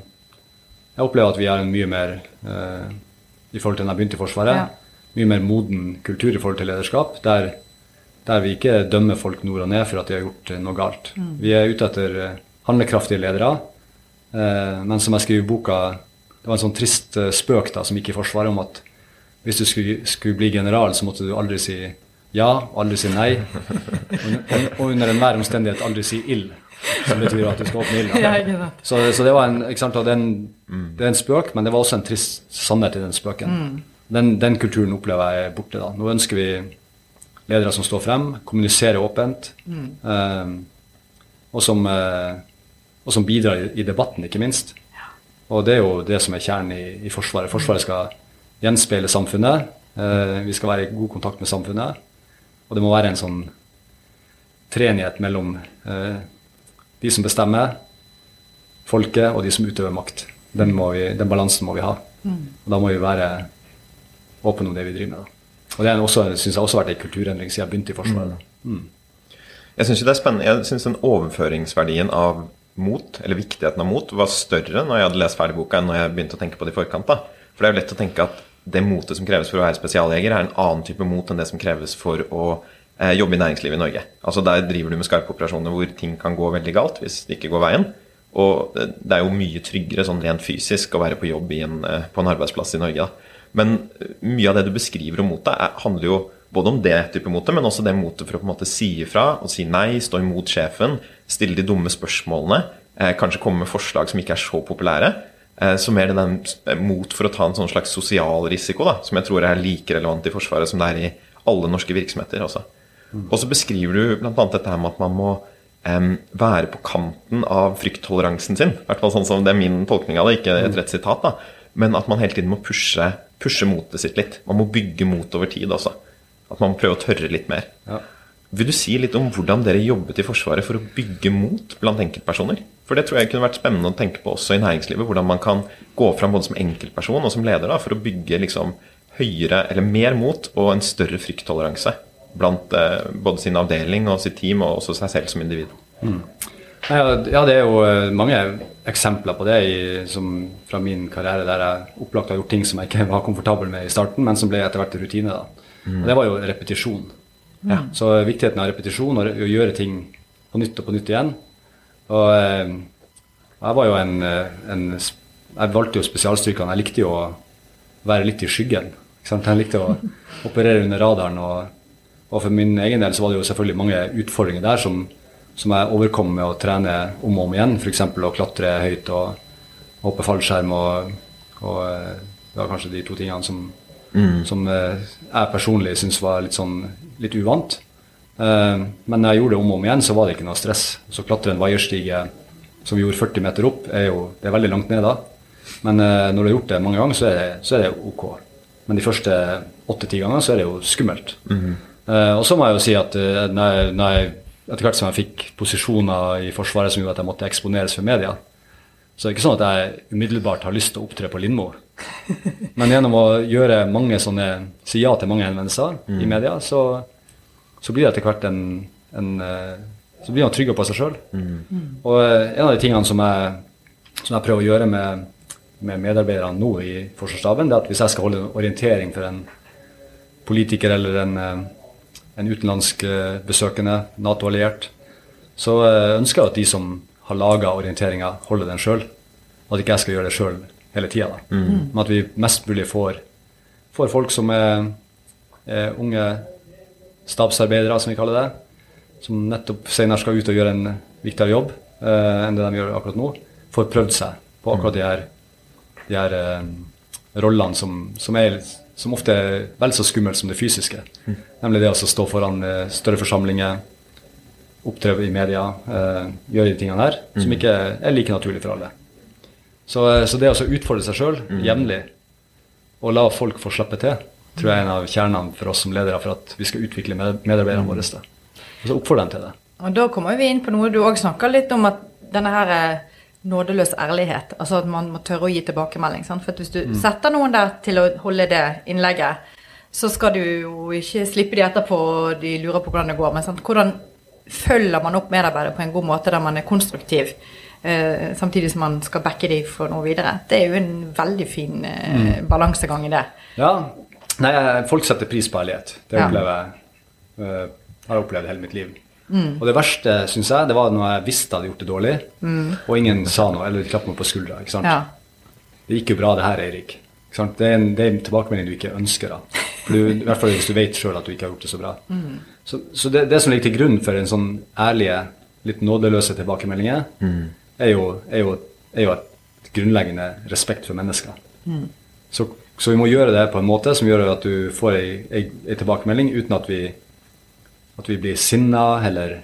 jeg opplever at vi har en mye mer eh, i forhold til da jeg begynte i Forsvaret, ja. mye mer moden kultur i forhold til lederskap. der der vi ikke dømmer folk nord og ned for at de har gjort noe galt. Mm. Vi er ute etter handlekraftige ledere. Eh, men som jeg skriver i boka, det var en sånn trist eh, spøk da, som gikk i Forsvaret om at hvis du skulle, skulle, bli general, så måtte du aldri si ja, aldri si nei. Og, og under enhver omstendighet aldri si ild. Som betyr at du skal åpne ilden. Så, så, det var en, ikke sant, det er, en, mm. det er en spøk, men det var også en trist sannhet i den spøken. Mm. Den, den, kulturen opplever jeg er borte. da. Nå ønsker vi ledere som står frem, kommuniserer åpent, mm. eh, og som eh, og som bidrar i, i debatten, ikke minst. Og det er jo det som er kjernen i, i Forsvaret. Forsvaret skal gjenspeile samfunnet. Eh, vi skal være i god kontakt med samfunnet. Og det må være en sånn treenighet mellom eh, de som bestemmer, folket, og de som utøver makt. Den, vi, den balansen må vi ha. Mm. Og da må vi være åpne om det vi driver med. Da. Og det syns jeg også har vært en kulturendring siden jeg begynte i Forsvaret. Mm. Mm. Jeg syns det er spennende. Jeg synes den overføringsverdien av mot, eller viktigheten av mot, var større når jeg hadde lest ferdig boka, enn når jeg begynte å tenke på det i forkant. da. For det er jo lett å tenke at det motet som kreves for å være spesialjeger, er en annen type mot enn det som kreves for å eh, jobbe i næringslivet i Norge. Altså Der driver du med skarpe operasjoner hvor ting kan gå veldig galt hvis det ikke går veien. Og det er jo mye tryggere sånn rent fysisk å være på jobb en, eh, på en arbeidsplass i Norge. da. Men eh, mye av det du beskriver om motet, handler jo både om det type motet, men også det motet for å på en måte si ifra og si nei, stå imot sjefen, stille de dumme spørsmålene, eh, kanskje komme med forslag som ikke er så populære. Eh, så mer den der mot for å ta en sånn slags sosial risiko, da, som jeg tror er like relevant i Forsvaret som det er i alle norske virksomheter. også. Mm. Og så beskriver du bl.a. dette her med at man må um, være på kanten av frykttoleransen sin. I hvert fall sånn som Det er min tolkning av det, ikke et rett sitat. da, Men at man hele tiden må pushe, pushe motet sitt litt. Man må bygge mot over tid også. At man må prøve å tørre litt mer. Ja. Vil du si litt om hvordan dere jobbet i Forsvaret for å bygge mot blant enkeltpersoner? For det tror jeg kunne vært spennende å tenke på også i næringslivet. Hvordan man kan gå fram både som enkeltperson og som leder da, for å bygge liksom høyere eller mer mot og en større frykttoleranse blant eh, både sin avdeling og sitt team og også seg selv som individ. Mm. Ja, det er jo eh, mange eksempler på det i, som, fra min karriere der jeg opplagt har gjort ting som jeg ikke var komfortabel med i starten, men som ble etter hvert rutine. da. Mm. Og det var jo repetisjon. Ja. Så viktigheten av repetisjon og å gjøre ting på nytt og på nytt igjen. Og eh, jeg var jo en, eh, en, Jeg valgte jo spesialstyrkene. Jeg likte jo å være litt i skyggen. Jeg likte å operere under radaren. Og, og, for min egen del så var det jo selvfølgelig mange utfordringer der som, som jeg overkom med å trene om og om igjen. F.eks. å klatre høyt og hoppe fallskjerm og, og eh, det var kanskje de to tingene som Mm. Som jeg personlig syns var litt sånn litt uvant. Eh, men når jeg gjorde det om og om igjen, så var det ikke noe stress. Så klatre en vaierstige som vi gjorde 40 meter opp, er jo det er veldig langt ned da. Men eh, når du har gjort det mange ganger, så er det, så er det ok. Men de første åtte-ti gangene så er det jo skummelt. Mm. og så må jeg jo si at når jeg, når jeg, etter hvert som jeg fikk posisjoner i Forsvaret som gjorde at jeg måtte eksponeres for media, så det er ikke sånn at jeg umiddelbart har lyst til å opptre på Lindmo. Men gjennom å gjøre mange sånne, si ja til mange henvendelser mm. i media, så, så, blir det etter hvert en, en eh, Så blir man tryggere på seg sjøl. Mm. Og eh, en av de tingene som jeg, som jeg prøver å gjøre med, med medarbeiderne nå i Forsvarsstaben, det er at hvis jeg skal holde en orientering for en politiker eller en, eh, en utenlandsk besøkende, Nato-alliert, så ønsker jeg at de som har laga orienteringa, holder den sjøl. At ikke jeg skal gjøre det sjøl hele tida. Mm. Men at vi mest mulig får, får folk som er, er, unge stabsarbeidere, som vi kaller det, som nettopp senere skal ut og gjøre en viktigere jobb eh, enn det de gjør akkurat nå, får prøvd seg på akkurat de her, de her eh, rollene som, som, er, som, ofte er vel så skummelt som det fysiske. Mm. Nemlig det å stå foran eh, større forsamlinger, opptre i media, eh, gjøre de tingene her, mm. som ikke er like naturlig for alle. Så, eh, så det å utfordre seg sjøl mm. jevnlig og la folk få slippe til, tror jeg er en av kjernene for oss som ledere for at vi skal utvikle medarbeiderne våre våre. Og så oppfordre dem til det. Og Da kommer vi inn på noe du òg snakka litt om, at denne her eh, nådeløs ærlighet. Altså at man må tørre å gi tilbakemelding. Sant? For hvis du Mm. setter noen der til å holde det innlegget, så skal du jo ikke slippe de etterpå, og de lurer på hvordan det går. Men sant? hvordan følger man opp medarbeidere på en god måte der man er konstruktiv, eh, samtidig som man skal backe dem for noe videre? Det er jo en veldig fin eh, Mm. balansegang i det. Ja. Nei, folk setter pris på ærlighet. Det Ja. opplever jeg. Uh, har jeg opplevd hele mitt liv. Og det verste, syns jeg, det var når jeg visste jeg hadde gjort det dårlig, og ingen sa noe, eller klappet meg på skuldra. ikke sant? Ja. Det gikk jo bra, det her, Eirik. Ikke sant? Det, er en, det er en tilbakemelding du ikke ønsker. da. For du, I hvert fall hvis du vet sjøl at du ikke har gjort det så bra. Så, så det, det som ligger til grunn for en sånn ærlige, litt nådeløse tilbakemeldinger, er, jo, er, jo, er jo et grunnleggende respekt for mennesker. Så, så vi må gjøre det på en måte som gjør at du får ei, ei, ei tilbakemelding uten at vi, at vi blir sinna eller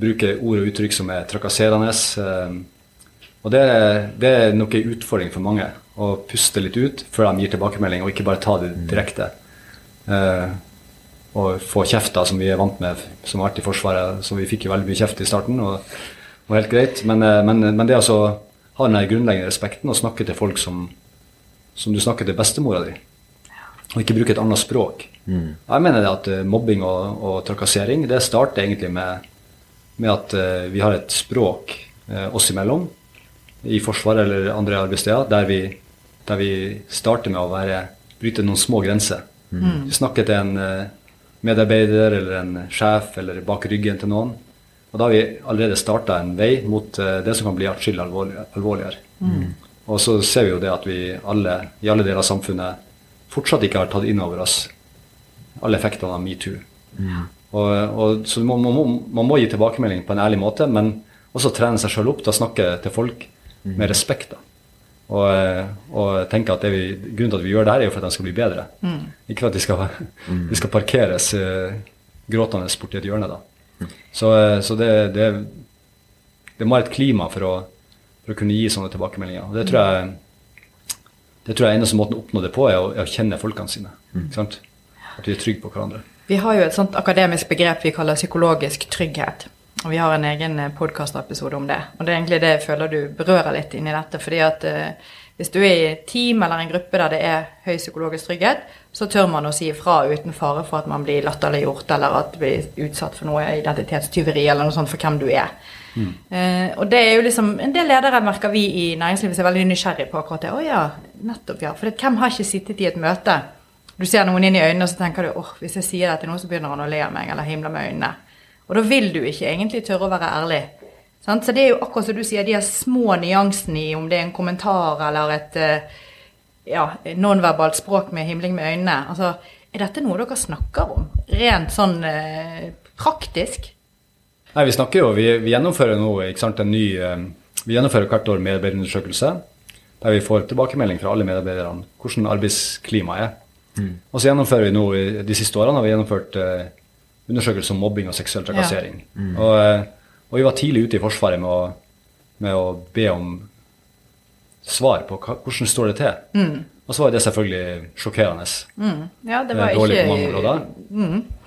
bruker ord og uttrykk som er trakasserende. eh, og det, det er nok en utfordring for mange. Å puste litt ut før de gir tilbakemelding, og ikke bare ta det direkte. Eh, og få kjefta som vi er vant med som har vært i Forsvaret. Så vi fikk jo veldig mye kjeft i starten, og var helt greit. Men, eh, men, men det altså ha den grunnleggende respekten og snakke til folk som, som du snakker til bestemora di, og ikke bruke et annet språk. Jeg mener det at eh, mobbing og, og trakassering det starter egentlig med, med at eh, vi har et språk eh, oss imellom i Forsvaret eller andre arbeidssteder, der vi, der vi starter med å være, bryte noen små grenser. Vi snakker til en eh, medarbeider eller en sjef eller bak ryggen til noen. Og da har vi allerede starta en vei mot det som kan bli atskillig alvorligere. alvorligere. Og så ser vi jo det at vi alle, i alle deler av samfunnet fortsatt ikke har tatt inn over oss alle effektene av metoo. Og, og, så man, man, må, man må gi tilbakemelding på en ærlig måte, men også trene seg sjøl opp til å snakke til folk med respekt. da. Og, og tenke at det vi, grunnen til at vi gjør det her, er jo for at de skal bli bedre. Ikke for at de skal, de skal parkeres eh, gråtende borti et hjørne. da. Så, eh, så det, det, det må være et klima for å, for å kunne gi sånne tilbakemeldinger. Og det tror jeg det tror jeg eneste måten å oppnå det på, er å, er å kjenne folkene sine. Ikke sant? At vi er trygge på hverandre. Vi har jo et sånt akademisk begrep vi kaller psykologisk trygghet. Og vi har en egen podkastepisode om det. Og det er egentlig det jeg føler du berører litt inni dette. fordi at uh, hvis du er i et team eller en gruppe der det er høy psykologisk trygghet, så tør man å si ifra uten fare for at man blir latterliggjort eller at du blir utsatt for noe identitetstyveri eller noe sånt for hvem du er. Eh, og det er jo liksom, En del ledere merker vi i næringslivet som er veldig nysgjerrig på akkurat det. Å ja, nettopp, ja. For det, hvem har ikke sittet i et møte? Du ser noen inn i øynene, og så tenker du åh, hvis jeg sier det til noen, så begynner han å le av meg eller himle med øynene. Og da vil du ikke egentlig tørre å være ærlig. Sant? Så det er jo akkurat som du sier, de små nyansene i om det er en kommentar eller et eh, ja, nonverbalt språk med himling med øynene. Altså, er dette noe dere snakker om? Rent sånn eh, praktisk? Nei, Vi snakker jo, vi, vi gjennomfører nå ikke sant, en ny eh, Vi gjennomfører hvert år medarbeiderundersøkelse. Der vi får tilbakemelding fra alle medarbeiderne hvordan arbeidsklimaet er. Og så gjennomfører vi nå, De siste årene har vi gjennomført eh, undersøkelser om mobbing og seksuell trakassering. Ja. Mm. og vi var tidlig ute i Forsvaret med å, med å be om svar på hva, hvordan står det til. Og så var det selvfølgelig sjokkerende. Ja, det Eh, var dårlig på ikke mange områder.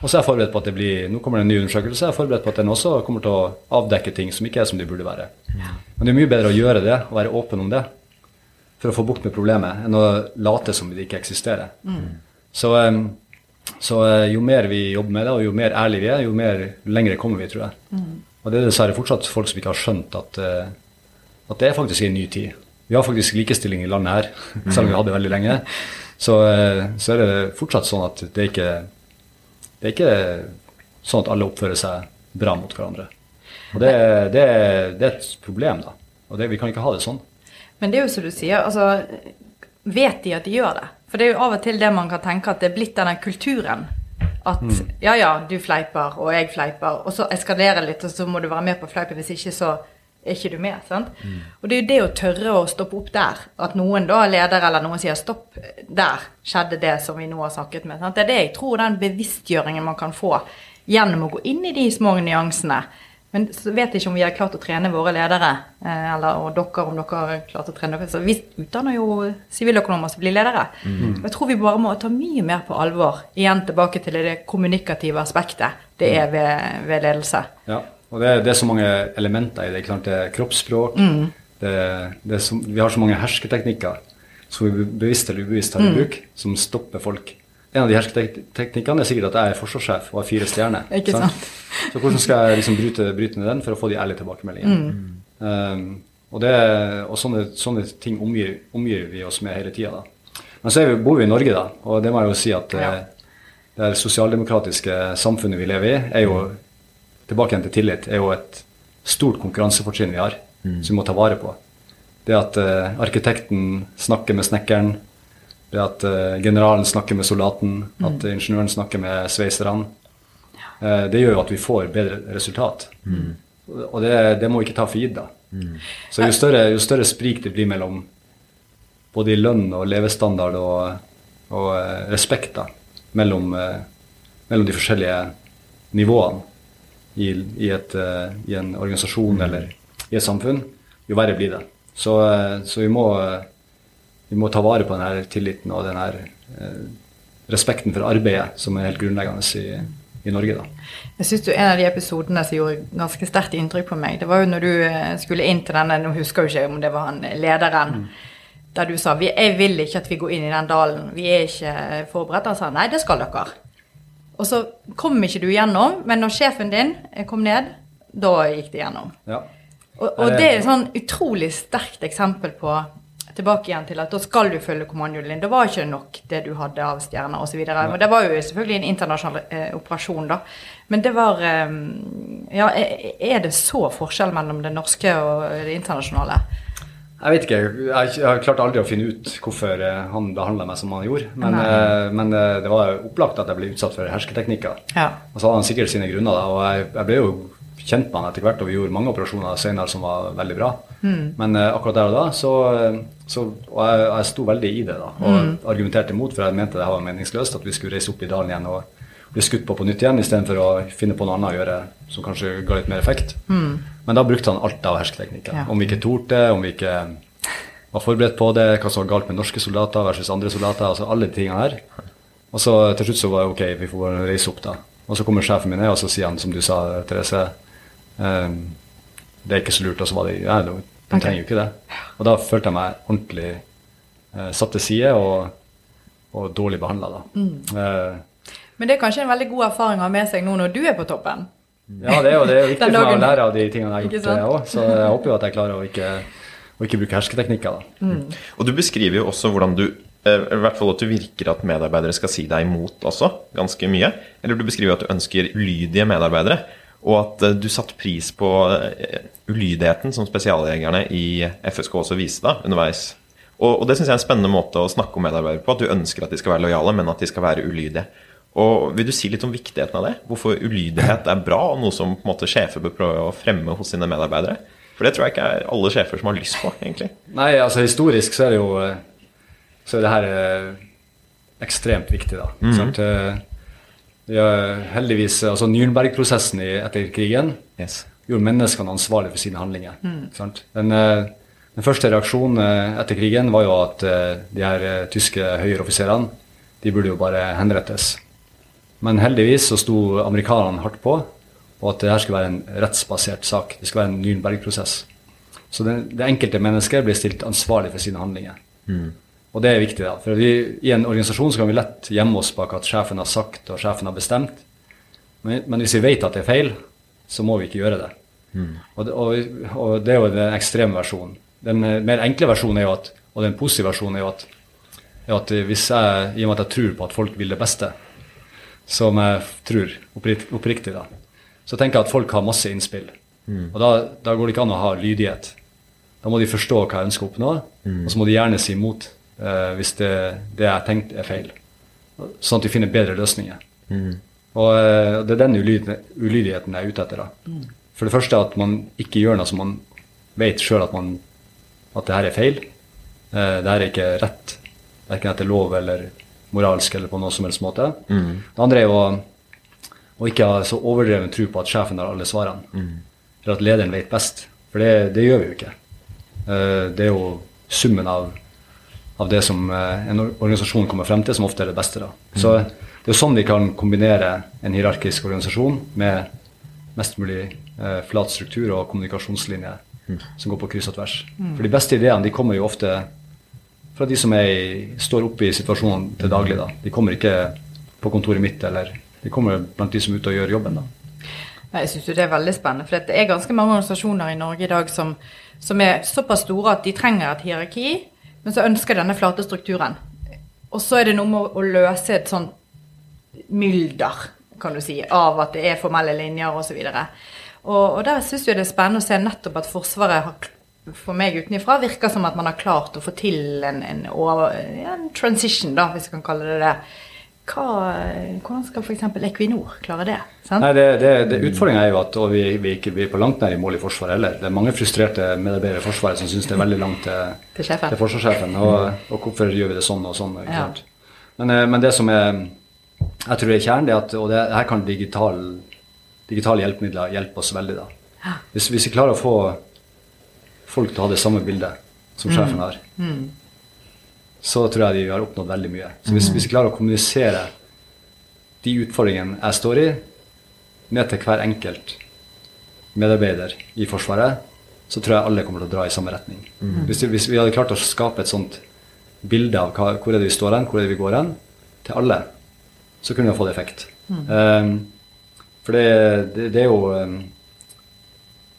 Og så er jeg forberedt på at det blir Nå kommer det en ny undersøkelse. Jeg er forberedt på at den også kommer til å avdekke ting som ikke er som de burde være. Men det er mye bedre å gjøre det og være åpen om det for å få bukt med problemet, enn å late som det ikke eksisterer. Så, eh, så eh, jo mer vi jobber med det, og jo mer ærlige vi er, jo mer lengre kommer vi, tror jeg. Og det er dessverre fortsatt folk som ikke har skjønt at, eh, at det er faktisk en ny tid. Vi har faktisk likestilling i landet her, selv om vi hadde det veldig lenge. Så, eh, så er det fortsatt sånn at det er ikke det er ikke sånn at alle oppfører seg bra mot hverandre. Og det, det, det er et problem, da. Og det, vi kan ikke ha det sånn. Men det er jo som du sier, altså Vet de at de gjør det? For det er jo av og til det man kan tenke at det er blitt denne kulturen. At ja, ja, du fleiper, og jeg fleiper, og så eskalerer det litt, og så må du være med på fleipen. Hvis ikke, så er ikke du med. sant? Og det er jo det å tørre å stoppe opp der. At noen da, leder eller noen sier stopp, der skjedde det som vi nå har snakket med. sant? Det er det jeg tror den bevisstgjøringen man kan få gjennom å gå inn i de små nyansene. Men så vet jeg ikke om vi har klart å trene våre ledere, eh, eller og dere om dere har klart å trene. Så vi utdanner jo siviløkonomer som blir ledere. Og Jeg tror vi bare må ta mye mer på alvor, igjen tilbake til det kommunikative aspektet det er ved, ved ledelse. Ja. Og det, det, er så mange elementer i det. Klart det er kroppsspråk. Mm. Det, det er så, vi har så mange hersketeknikker som vi bevisst eller ubevisst tar i mm. bruk, som stopper folk. En av de hersketeknikkene er sikkert at jeg er forsvarssjef og har fire stjerner. Ikke sant? Så hvordan skal jeg liksom bryte, bryte, ned den for å få de ærlige tilbakemeldingene? Mm. Um, og, det, og sånne, sånne, ting omgir, omgir, vi oss med hele tida. Men så vi, bor vi i Norge, da, og det må jeg jo si at ja. Eh, det sosialdemokratiske samfunnet vi lever i, er jo tilbake igjen til tillit, er jo et stort konkurransefortrinn vi har, mm. som vi må ta vare på. Det at uh, arkitekten snakker med snekkeren, det at uh, generalen snakker med soldaten, mm. at ingeniøren snakker med sveiserne, uh, det gjør jo at vi får bedre resultat. Mm. Og det, det, må vi ikke ta for gitt, da. Mm. Så jo større, jo større, sprik det blir mellom både i lønn og levestandard og, og respekt da, mellom, mellom de forskjellige nivåene, i, i, et, uh, i en organisasjon eller i et samfunn, jo verre blir det. Så, uh, så vi, må, uh, vi, må, ta vare på denne tilliten og denne respekten for arbeidet som er helt grunnleggende i, i Norge. da. Jeg synes En av de episodene som gjorde ganske sterkt inntrykk på meg, det var jo når du skulle inn til denne Nå husker jeg jo ikke om det var han lederen. Mm. Der du sa jeg vil ikke at vi går inn i den dalen, vi er ikke forberedt. Han sa nei, det skal dere. Og så kom ikke du gjennom, men når sjefen din kom ned, da gikk det gjennom. Ja. Og, og, det er et sånn utrolig sterkt eksempel på tilbake igjen til at da skal du følge kommandoen din. Det var ikke nok det du hadde av stjerner osv. Det var jo selvfølgelig en internasjonal eh, operasjon, da. Men det var eh, Ja, er det så forskjell mellom det norske og det internasjonale? Jeg vet ikke. Jeg, jeg klarte aldri å finne ut hvorfor eh, han behandla meg som han gjorde. Men, uh, men uh, det var opplagt at jeg ble utsatt for hersketeknikker. Ja. Og så hadde han sikkert sine grunner. Da, og jeg, jeg, ble jo kjent med han etter hvert, og vi gjorde mange operasjoner senere som var veldig bra. Mm. Men akkurat der og da så, så Og jeg, jeg sto veldig i det da, og mm. argumenterte imot, for jeg mente det var meningsløst at vi skulle reise opp i dalen igjen og bli skutt på på nytt igjen, istedenfor å finne på noe annet å gjøre som kanskje ga litt mer effekt. Mm. Men da brukte han alt av hersketeknikker. Ja. Om vi ikke torde, om vi ikke var forberedt på det, hva som var galt med norske soldater versus andre soldater. altså Alle de tingene her. Og så til slutt så var det ok, vi får bare reise opp, da. Og så kommer sjefen min ned, og så sier han, som du sa, Therese um, Det er ikke så lurt. Og så var det Ja, de okay. trenger jo ikke det. Og da følte jeg meg ordentlig uh, satt til side og, og dårlig behandla, da. Mm. Uh, Men det er kanskje en veldig god erfaring å ha med seg nå når du er på toppen? Ja, det er jo det er viktig for meg å lære av de tingene jeg har gjort òg. Så jeg håper jo at jeg klarer å ikke, å ikke bruke hersketeknikker. Da. Mm. Og du beskriver jo også hvordan du eh, i hvert fall at du virker at medarbeidere skal si deg imot også, ganske mye. Eller du beskriver at du ønsker ulydige medarbeidere. Og at eh, du satte pris på eh, ulydigheten som spesialjegerne i FSK også viste deg underveis. Og, og det syns jeg er en spennende måte å snakke om medarbeidere på. At du ønsker at de skal være lojale, men at de skal være ulydige. Og Vil du si litt om viktigheten av det? Hvorfor ulydighet er bra, og noe som på en måte sjefer bør prøve å fremme hos sine medarbeidere? For det tror jeg ikke er alle sjefer som har lyst på, egentlig. Nei, altså historisk så er det jo så er det her eh, ekstremt viktig, da. Mm -hmm. ja, heldigvis, altså Nürnberg-prosessen etter krigen yes. gjorde menneskene ansvarlige for sine handlinger. Mm. Den, eh, den, første reaksjonen etter krigen var jo at de her tyske høyreoffiserene de burde jo bare henrettes. Men heldigvis så sto amerikanerne hardt på, og at det her skulle være en rettsbasert sak. Det skulle være en Nürnberg-prosess. Så det, det, enkelte mennesket blir stilt ansvarlig for sine handlinger. Mm. Og det er viktig, da. For vi, i en organisasjon så kan vi lett gjemme oss bak at sjefen har sagt og sjefen har bestemt. Men, men hvis vi vet at det er feil, så må vi ikke gjøre det. Mm. Og, og, og, det er jo den ekstreme versjonen. Den mer enkle versjonen er jo at, og den positive versjonen er jo at, er at hvis jeg, i og med at jeg tror på at folk vil det beste, som jeg tror oppriktig, da. Så tenker jeg at folk har masse innspill. Mm. Og da, da, går det ikke an å ha lydighet. Da må de forstå hva jeg ønsker å oppnå, mm. og så må de gjerne si imot eh, hvis det, det jeg tenkte, er feil. Sånn at de finner bedre løsninger. Mm. Og eh, det er den ulydigheten jeg er ute etter. da. Mm. For det første at man ikke gjør noe som man vet sjøl at, at det her er feil. Eh, det her er ikke rett, verken etter lov eller moralsk eller på noen som helst måte. Mm. Det andre er jo å ikke ha så overdreven tro på at sjefen har alle svarene. Mm. Eller at lederen vet best. For det, det gjør vi jo ikke. Uh, det er jo summen av, av det som uh, en organisasjon kommer frem til, som ofte er det beste. da. Mm. Så det er jo sånn vi kan kombinere en hierarkisk organisasjon med mest mulig eh, flat struktur og kommunikasjonslinje som går på kryss og tvers. For de beste ideene de kommer jo ofte fra de som er står oppe i situasjonen til daglig. da. De kommer ikke på kontoret mitt, eller de kommer blant de som er ute og gjør jobben. da. Jeg syns det er veldig spennende. For det er ganske mange organisasjoner i Norge i dag som, som er såpass store at de trenger et hierarki, men så ønsker denne flate strukturen. Og så er det noe med å løse et sånn mylder, kan du si, av at det er formelle linjer osv. Og, og der syns jeg det er spennende å se nettopp at Forsvaret har, for meg utenfra virker som at man har klart å få til en, en, en transition, da, hvis vi kan kalle det det. Hva, hvordan skal f.eks. Equinor klare det? Sant? Nei, det, det, det Utfordringa er jo at vi, vi ikke blir på langt nær i mål i Forsvaret heller. Det er mange frustrerte medarbeidere i Forsvaret som syns det er veldig langt til, til, til forsvarssjefen. Og, og, hvorfor gjør vi det sånn og sånn? Ja. Men, eh, men, det som er jeg tror det er kjernen, det at, og det, her kan digital, digitale hjelpemidler hjelpe oss veldig. da. Hvis, hvis, vi klarer å få folk til å ha det samme bildet som mm. sjefen har, mm så tror jeg vi har oppnådd veldig mye. Så hvis, hvis vi klarer å kommunisere de utfordringene jeg står i, ned til hver enkelt medarbeider i Forsvaret, så tror jeg alle kommer til å dra i samme retning. Mm. Hvis, hvis, vi hadde klart å skape et sånt bilde av hva, hvor er det vi står hen, hvor er det vi går hen, til alle, så kunne vi ha fått effekt. Mm. Um, for det, det, det, er jo um,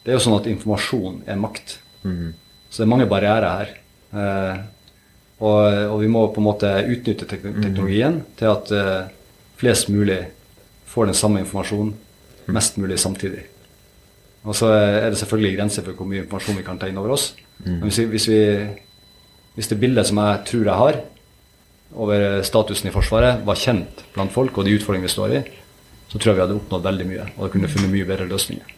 Det er jo sånn at informasjon er makt. Mm. Så det er mange barrierer her. Eh, og, og, vi må på en måte utnytte tek teknologien til at eh, flest mulig får den samme informasjonen mhm. mest mulig samtidig. Og så er det selvfølgelig grenser for hvor mye informasjon vi kan ta inn over oss. Mm. Men hvis, vi, hvis, vi, hvis, det bildet som jeg tror jeg har over statusen i Forsvaret, var kjent blant folk og de utfordringene vi står i, så tror jeg vi hadde oppnådd veldig mye og kunne funnet mye bedre løsninger.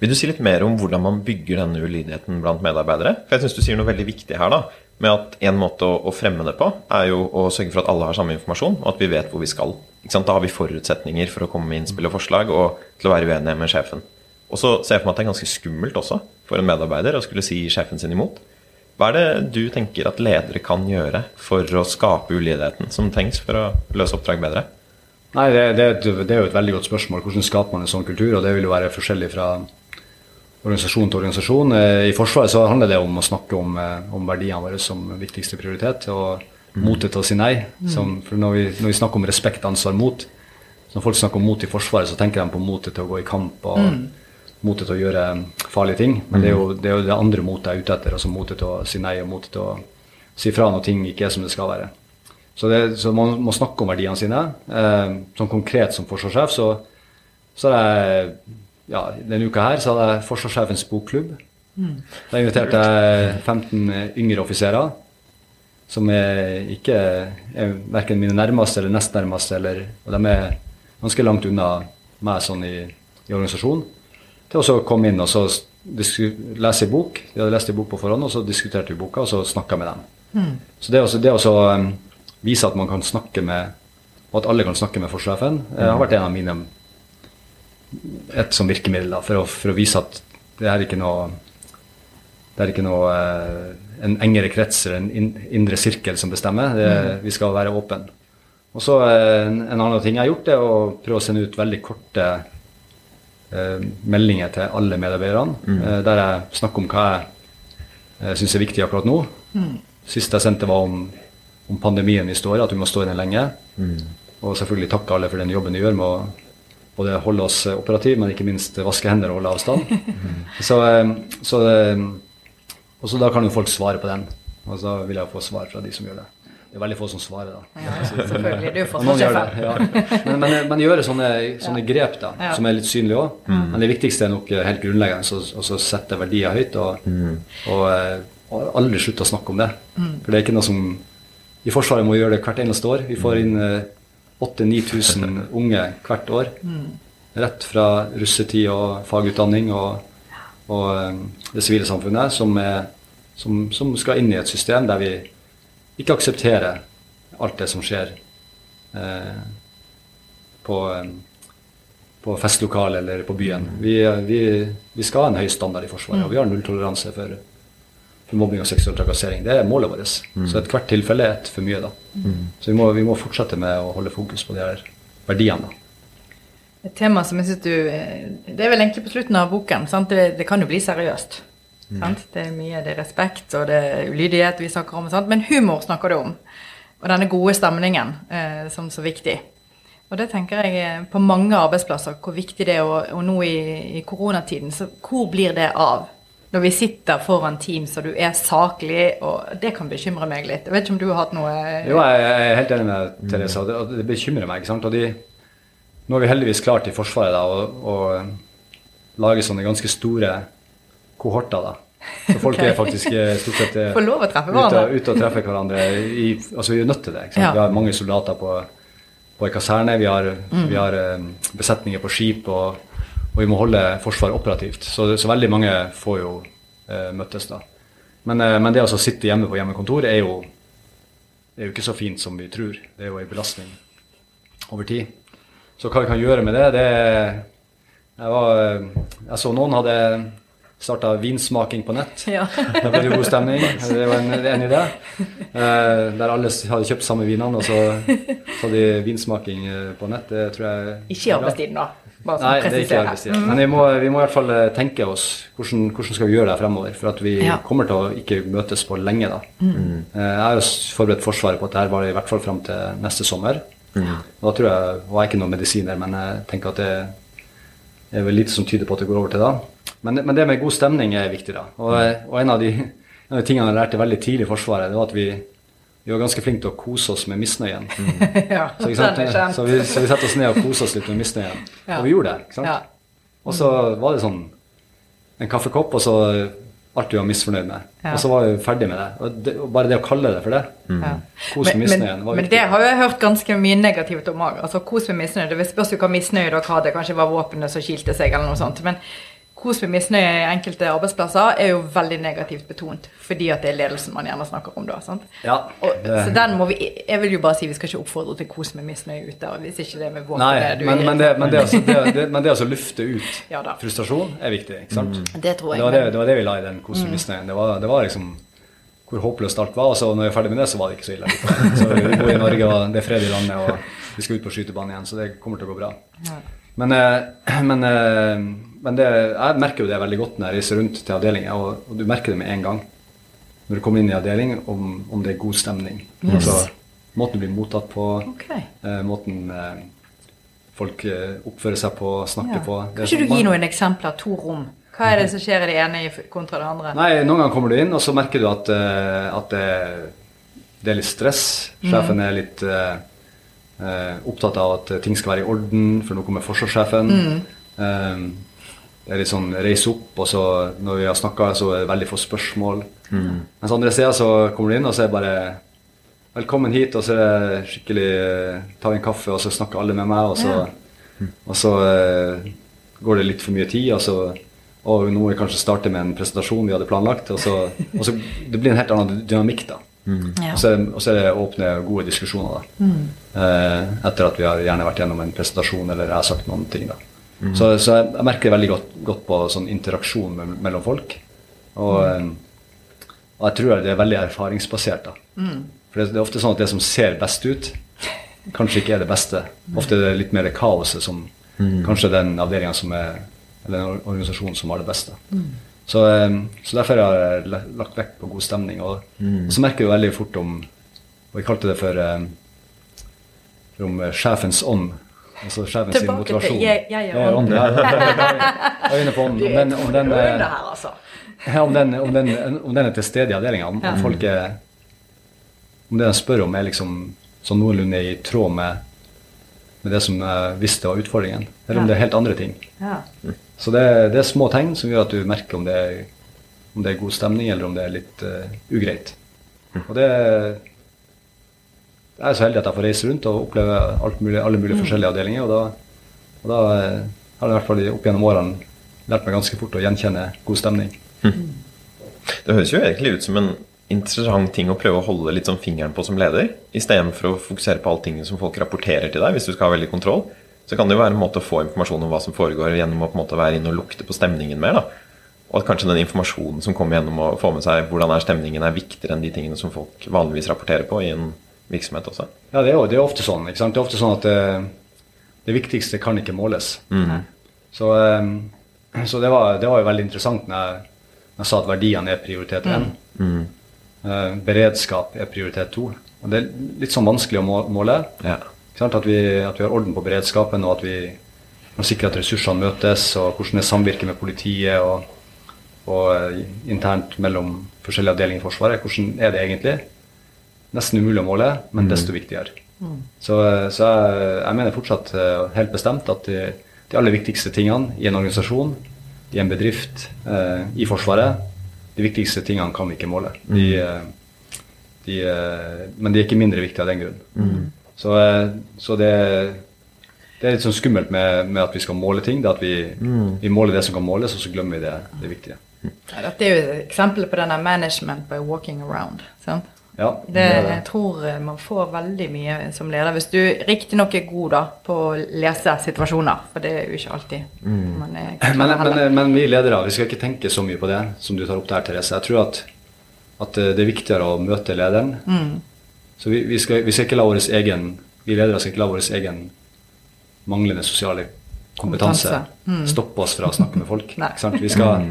Vil du si litt mer om hvordan man bygger denne ulydigheten blant medarbeidere? For jeg syns du sier noe veldig viktig her. da, med at en måte å, å, fremme det på, er jo å sørge for at alle har samme informasjon, og at vi vet hvor vi skal. Da har vi forutsetninger for å komme med innspill og forslag, og til å være uenige med sjefen. Og så ser jeg for meg at det er ganske skummelt også for en medarbeider å skulle si sjefen sin imot. Hva er det du tenker at ledere kan gjøre for å skape ulydigheten som trengs for å løse oppdrag bedre? Nei, det, det, det, er jo et veldig godt spørsmål. Hvordan skaper man en sånn kultur? Og det vil jo være forskjellig fra organisasjon til organisasjon. Eh, I Forsvaret så handler det om å snakke om, eh, om verdiene våre som viktigste prioritet. Og mm. motet til å si nei. Som, for når vi, når vi, snakker om respekt, ansvar, mot Når folk snakker om mot i Forsvaret, så tenker de på motet til å gå i kamp og mm. motet til å gjøre farlige ting. Men det er jo det, er jo det andre motet jeg er ute etter. Altså motet til å si nei og motet til å si fra når ting ikke er som det skal være. Så, det, så man må snakke om verdiene sine. Eh, sånn konkret som forsvarssjef så, så er jeg ja, denne uka her så hadde jeg forsvarssjefens bokklubb. Mm. Da inviterte jeg 15 yngre offiserer, som er ikke er verken mine nærmeste eller nest nærmeste, eller, og de er ganske langt unna meg sånn i, i organisasjonen, til å komme inn og så lese i bok. De hadde lest en bok på forhånd, og så diskuterte vi boka, og så snakka med dem. Mm. Så det å um, vise at man kan snakke med og at alle kan snakke med forsvarssjefen, mm. har vært en av mine et sånt virkemiddel da, for, å, for, å, vise at det er ikke noe det er ikke noe eh, en engere krets eller en indre sirkel som bestemmer. Det, mm. Vi skal være åpne. Og så eh, en, en, annen ting jeg har gjort, er å prøve å sende ut veldig korte eh, meldinger til alle medarbeiderne, mm. eh, der jeg snakker om hva jeg eh, syns er viktig akkurat nå. Mm. Sist jeg sendte, var om, om pandemien vi står i, at vi må stå i den lenge. Mm. Og selvfølgelig takke alle for den jobben de gjør med å både holde oss operative, men ikke minst vaske hender og holde avstand. så, eh, så, eh, og så da kan jo folk svare på den. Og så vil jeg få svar fra de som gjør det. Det er veldig få som svarer, da. Ja, selvfølgelig. Du får det, Ja. Men, men, men, gjøre sånne, sånne grep da, ja. som er litt synlige òg. Mm. Men det viktigste er nok helt grunnleggende å sette verdier høyt. Og, mm. og, eh, og, aldri slutte å snakke om det. Mm. For det er ikke noe som I Forsvaret må vi gjøre det hvert eneste år. Vi får inn 8000-9000 unge hvert år. Mm. Rett fra russetid og fagutdanning og, og um, det sivile samfunnet, som, er, som, som, skal inn i et system der vi ikke aksepterer alt det som skjer eh, på, um, på festlokale eller på byen. Vi, vi, vi, skal ha en høy standard i Forsvaret, og vi har nulltoleranse for for mobbing og seksuell trakassering. Det er målet vårt. Mm. Så ethvert tilfelle er et for mye. da. Mm. Så vi må, vi må, fortsette med å holde fokus på de her verdiene. da. Et tema som jeg synes du eh, Det er vel egentlig på slutten av boken. Sant? Det, det kan jo bli seriøst. Sant? Det er mye det er respekt og det er ulydighet vi snakker om, sant? men humor snakker du om. Og denne gode stemningen eh, som så viktig. Og det tenker jeg eh, på mange arbeidsplasser, hvor viktig det er. Og, og nå i, i koronatiden, så hvor blir det av? Når vi sitter foran Teams og du er saklig, og det kan bekymre meg litt. Jeg vet ikke om du har hatt noe Jo, jeg er helt enig med Therese, og det, det bekymrer meg. ikke sant? Og de, nå er vi heldigvis klart i Forsvaret da, å, å lage sånne ganske store kohorter. da. Så folk okay. er faktisk eh, stort sett eh, Får lov å treffe ute, hverandre. ute og treffer hverandre. I, altså Vi er nødt til det. ikke? Ja. Vi har mange soldater på, på en kaserne, vi har, Mm. vi har eh, besetninger på skip, og, og vi må holde Forsvaret operativt. Så, så veldig mange får jo eh, møttes da. Men, eh, men det å sitte hjemme på hjemmekontor er jo, er jo ikke så fint som vi tror. Det er jo en belastning over tid. Så hva vi kan gjøre med det, det Jeg, var, eh, jeg så noen hadde starta vinsmaking på nett. Ja. Da ble det jo god stemning. Det var en, en idé. Eh, der alle hadde kjøpt samme vinene, og så, så hadde de vinsmaking eh, på nett. Det tror jeg Ikke i arbeidstiden, da. Bare sånn Nei, det er ikke presisere. arbeidstid. Men vi må, vi må i hvert fall eh, tenke oss hvordan, hvordan skal vi gjøre det fremover. For at vi Ja. kommer til å ikke møtes på lenge da. Mm. Jeg har jo forberedt Forsvaret på at dette var i hvert fall fram til neste sommer. Da tror jeg, og jeg er ikke noen medisiner, men jeg tenker at det er vel lite som tyder på at det går over til da. Men, men det med god stemning er viktig, da. Og, og en, av de, en av de tingene jeg lærte veldig tidlig i Forsvaret, det var at vi, vi var ganske flinke til å kose oss med misnøyen. ja, Så, så, vi, så vi setter oss ned og koser oss litt med misnøyen. Ja. Og vi gjorde det. ikke sant? Ja. Og så var det sånn en kaffekopp, og så alt du var misfornøyd med. Ja. Og så var vi ferdig med det. Og, det. og bare det å kalle det for det Ja. Kos med misnøyen men, men det har jeg hørt ganske mye negativt om òg. Altså, kos med misnøye. Det spørs jo hva misnøye dere hadde. Kanskje det var våpenet som skilte seg, eller noe sånt. Men kos med misnøye i enkelte arbeidsplasser er jo veldig negativt betont. Fordi at det er ledelsen man gjerne snakker om da. sant? Ja, Og, så den må vi Jeg vil jo bare si vi skal ikke oppfordre til kos med misnøye ute. Hvis ikke det er med Nei, det du men, er men, det, men, det, altså, det, det, men det altså lufte ut Ja frustrasjon er viktig. ikke sant? Det tror jeg. Det var det, det var det vi la i den kos med misnøyen. Det var, det var liksom hvor håpløst alt var. Og så når vi er ferdig med det, så var det ikke så ille. Så vi bor i Norge, og det er fred i landet, og vi skal ut på skytebanen igjen, så det kommer til å gå bra. Men, eh, men, eh, men det, jeg merker jo det veldig godt når jeg reiser rundt til avdelinger, og, og du merker det med en gang når du kommer inn i avdeling, om, om det er god stemning. Altså, måten du blir mottatt på, okay. eh, måten eh, folk eh, oppfører seg på, snakker Ja. på. Kan ikke du sånn- gi noen eksempler? To rom. Hva er det som skjer i det ene kontra det andre? Nei, noen ganger kommer du inn, og så merker du at, uh, at det, det er litt stress. Sjefen er litt uh, uh, opptatt av at ting skal være i orden, for nå kommer forsvarssjefen. Mm. det er litt sånn reise opp, og så når vi har snakka, så er det veldig få spørsmål. Mens andre steder så kommer du inn, og så er det bare Velkommen hit, og så er det skikkelig eh, Ta en kaffe, og så snakker alle med meg, og så, og så uh, går det litt for mye tid, og så og nå må vi kanskje starte med en presentasjon vi hadde planlagt. Og så, og så Det blir en helt annen dynamikk, da. Ja. Og, så, er det- og så er det åpne, gode diskusjoner, da. Eh, etter at vi har gjerne vært gjennom en presentasjon eller jeg har sagt noen ting, da. Så, så jeg, merker merker veldig godt, godt på sånn interaksjon med, mellom folk. Og, mm. og jeg tror det er veldig erfaringsbasert, da. For det, det er ofte sånn at det som ser best ut, kanskje ikke er det beste. Ofte er det litt mer kaoset som kanskje den avdelinga som er Eller den organisasjonen som har det beste. Så, eh, så derfor har jeg lagt vekt på god stemning. Og, og så merker jeg veldig fort om Og jeg kalte det for for om eh, sjefens ånd. Altså sjefens sin Tilbake til motivasjon. jeg- jeg er ånden. er ånd. ånd. Jeg er inne på ånden. Om den, om den, er eh, altså. om, den, om, den, om den er til stede i avdelinga, om, om folk er Om det de spør om, er liksom sånn noenlunde i tråd med, med det som jeg visste var utfordringen, eller om det er helt andre ting. Så det, det er små tegn som gjør at du merker om det er, om det er god stemning, eller om det er litt uh, ugreit. Og det Jeg er så heldig at jeg får reise rundt og oppleve mulig, alle mulige forskjellige avdelinger, og da, og da eh, har jeg i hvert fall opp gjennom årene lært meg ganske fort å gjenkjenne god stemning. Det høres jo egentlig ut som en interessant ting å prøve å holde litt sånn fingeren på som leder, istedenfor å fokusere på alle tingene som folk rapporterer til deg, hvis du skal ha veldig kontroll. Så kan det jo være en måte å få informasjon om hva som foregår, gjennom å på en måte være inne og lukte på stemningen mer. da. Og at kanskje den informasjonen som kommer gjennom å få med seg hvordan er stemningen, er viktigere enn de tingene som folk vanligvis rapporterer på i en virksomhet også. Ja, det er jo det er ofte sånn. Det er ofte sånn at, det, det viktigste kan ikke måles. Så, eh, så det, var, det var jo veldig interessant når jeg, når jeg sa at verdiene er prioritet én. Eh, beredskap er prioritet to. Og det er litt sånn vanskelig å måle. Ja. At, vi, at vi har orden på beredskapen, og at vi må sikre at ressursene møtes, og hvordan det samvirker med politiet og, og eh, internt mellom forskjellige avdelinger i Forsvaret. Hvordan er det egentlig? Nesten umulig å måle, men desto viktigere. Så, eh, så jeg, jeg mener fortsatt eh, helt bestemt at de, de aller viktigste tingene i en organisasjon, i en bedrift, eh, i Forsvaret, de viktigste tingene kan vi ikke måle. De, eh, de, eh, men de er ikke mindre viktige av den grunn. Så, eh, så det, det er litt sånn skummelt med, med at vi skal måle ting. det at vi, vi måler det som kan måles, og så glemmer vi det, det viktige. Ja, Dette er jo et eksempel på denne 'management by walking around'. sant? Ja, Det, det. jeg tror eh, man får veldig mye som leder hvis du riktignok er god da på å lese situasjoner, for det er jo ikke alltid man er Mm. Men, men, men vi ledere vi skal ikke tenke så mye på det som du tar opp der, Therese. Jeg tror at, at eh, det er viktigere å møte lederen. Så vi, vi, skal, vi skal ikke la vår egen vi ledere skal ikke la vår egen manglende sosiale kompetanse, Kompetanse. stoppe oss fra å snakke med folk. Ikke sant? Vi, skal,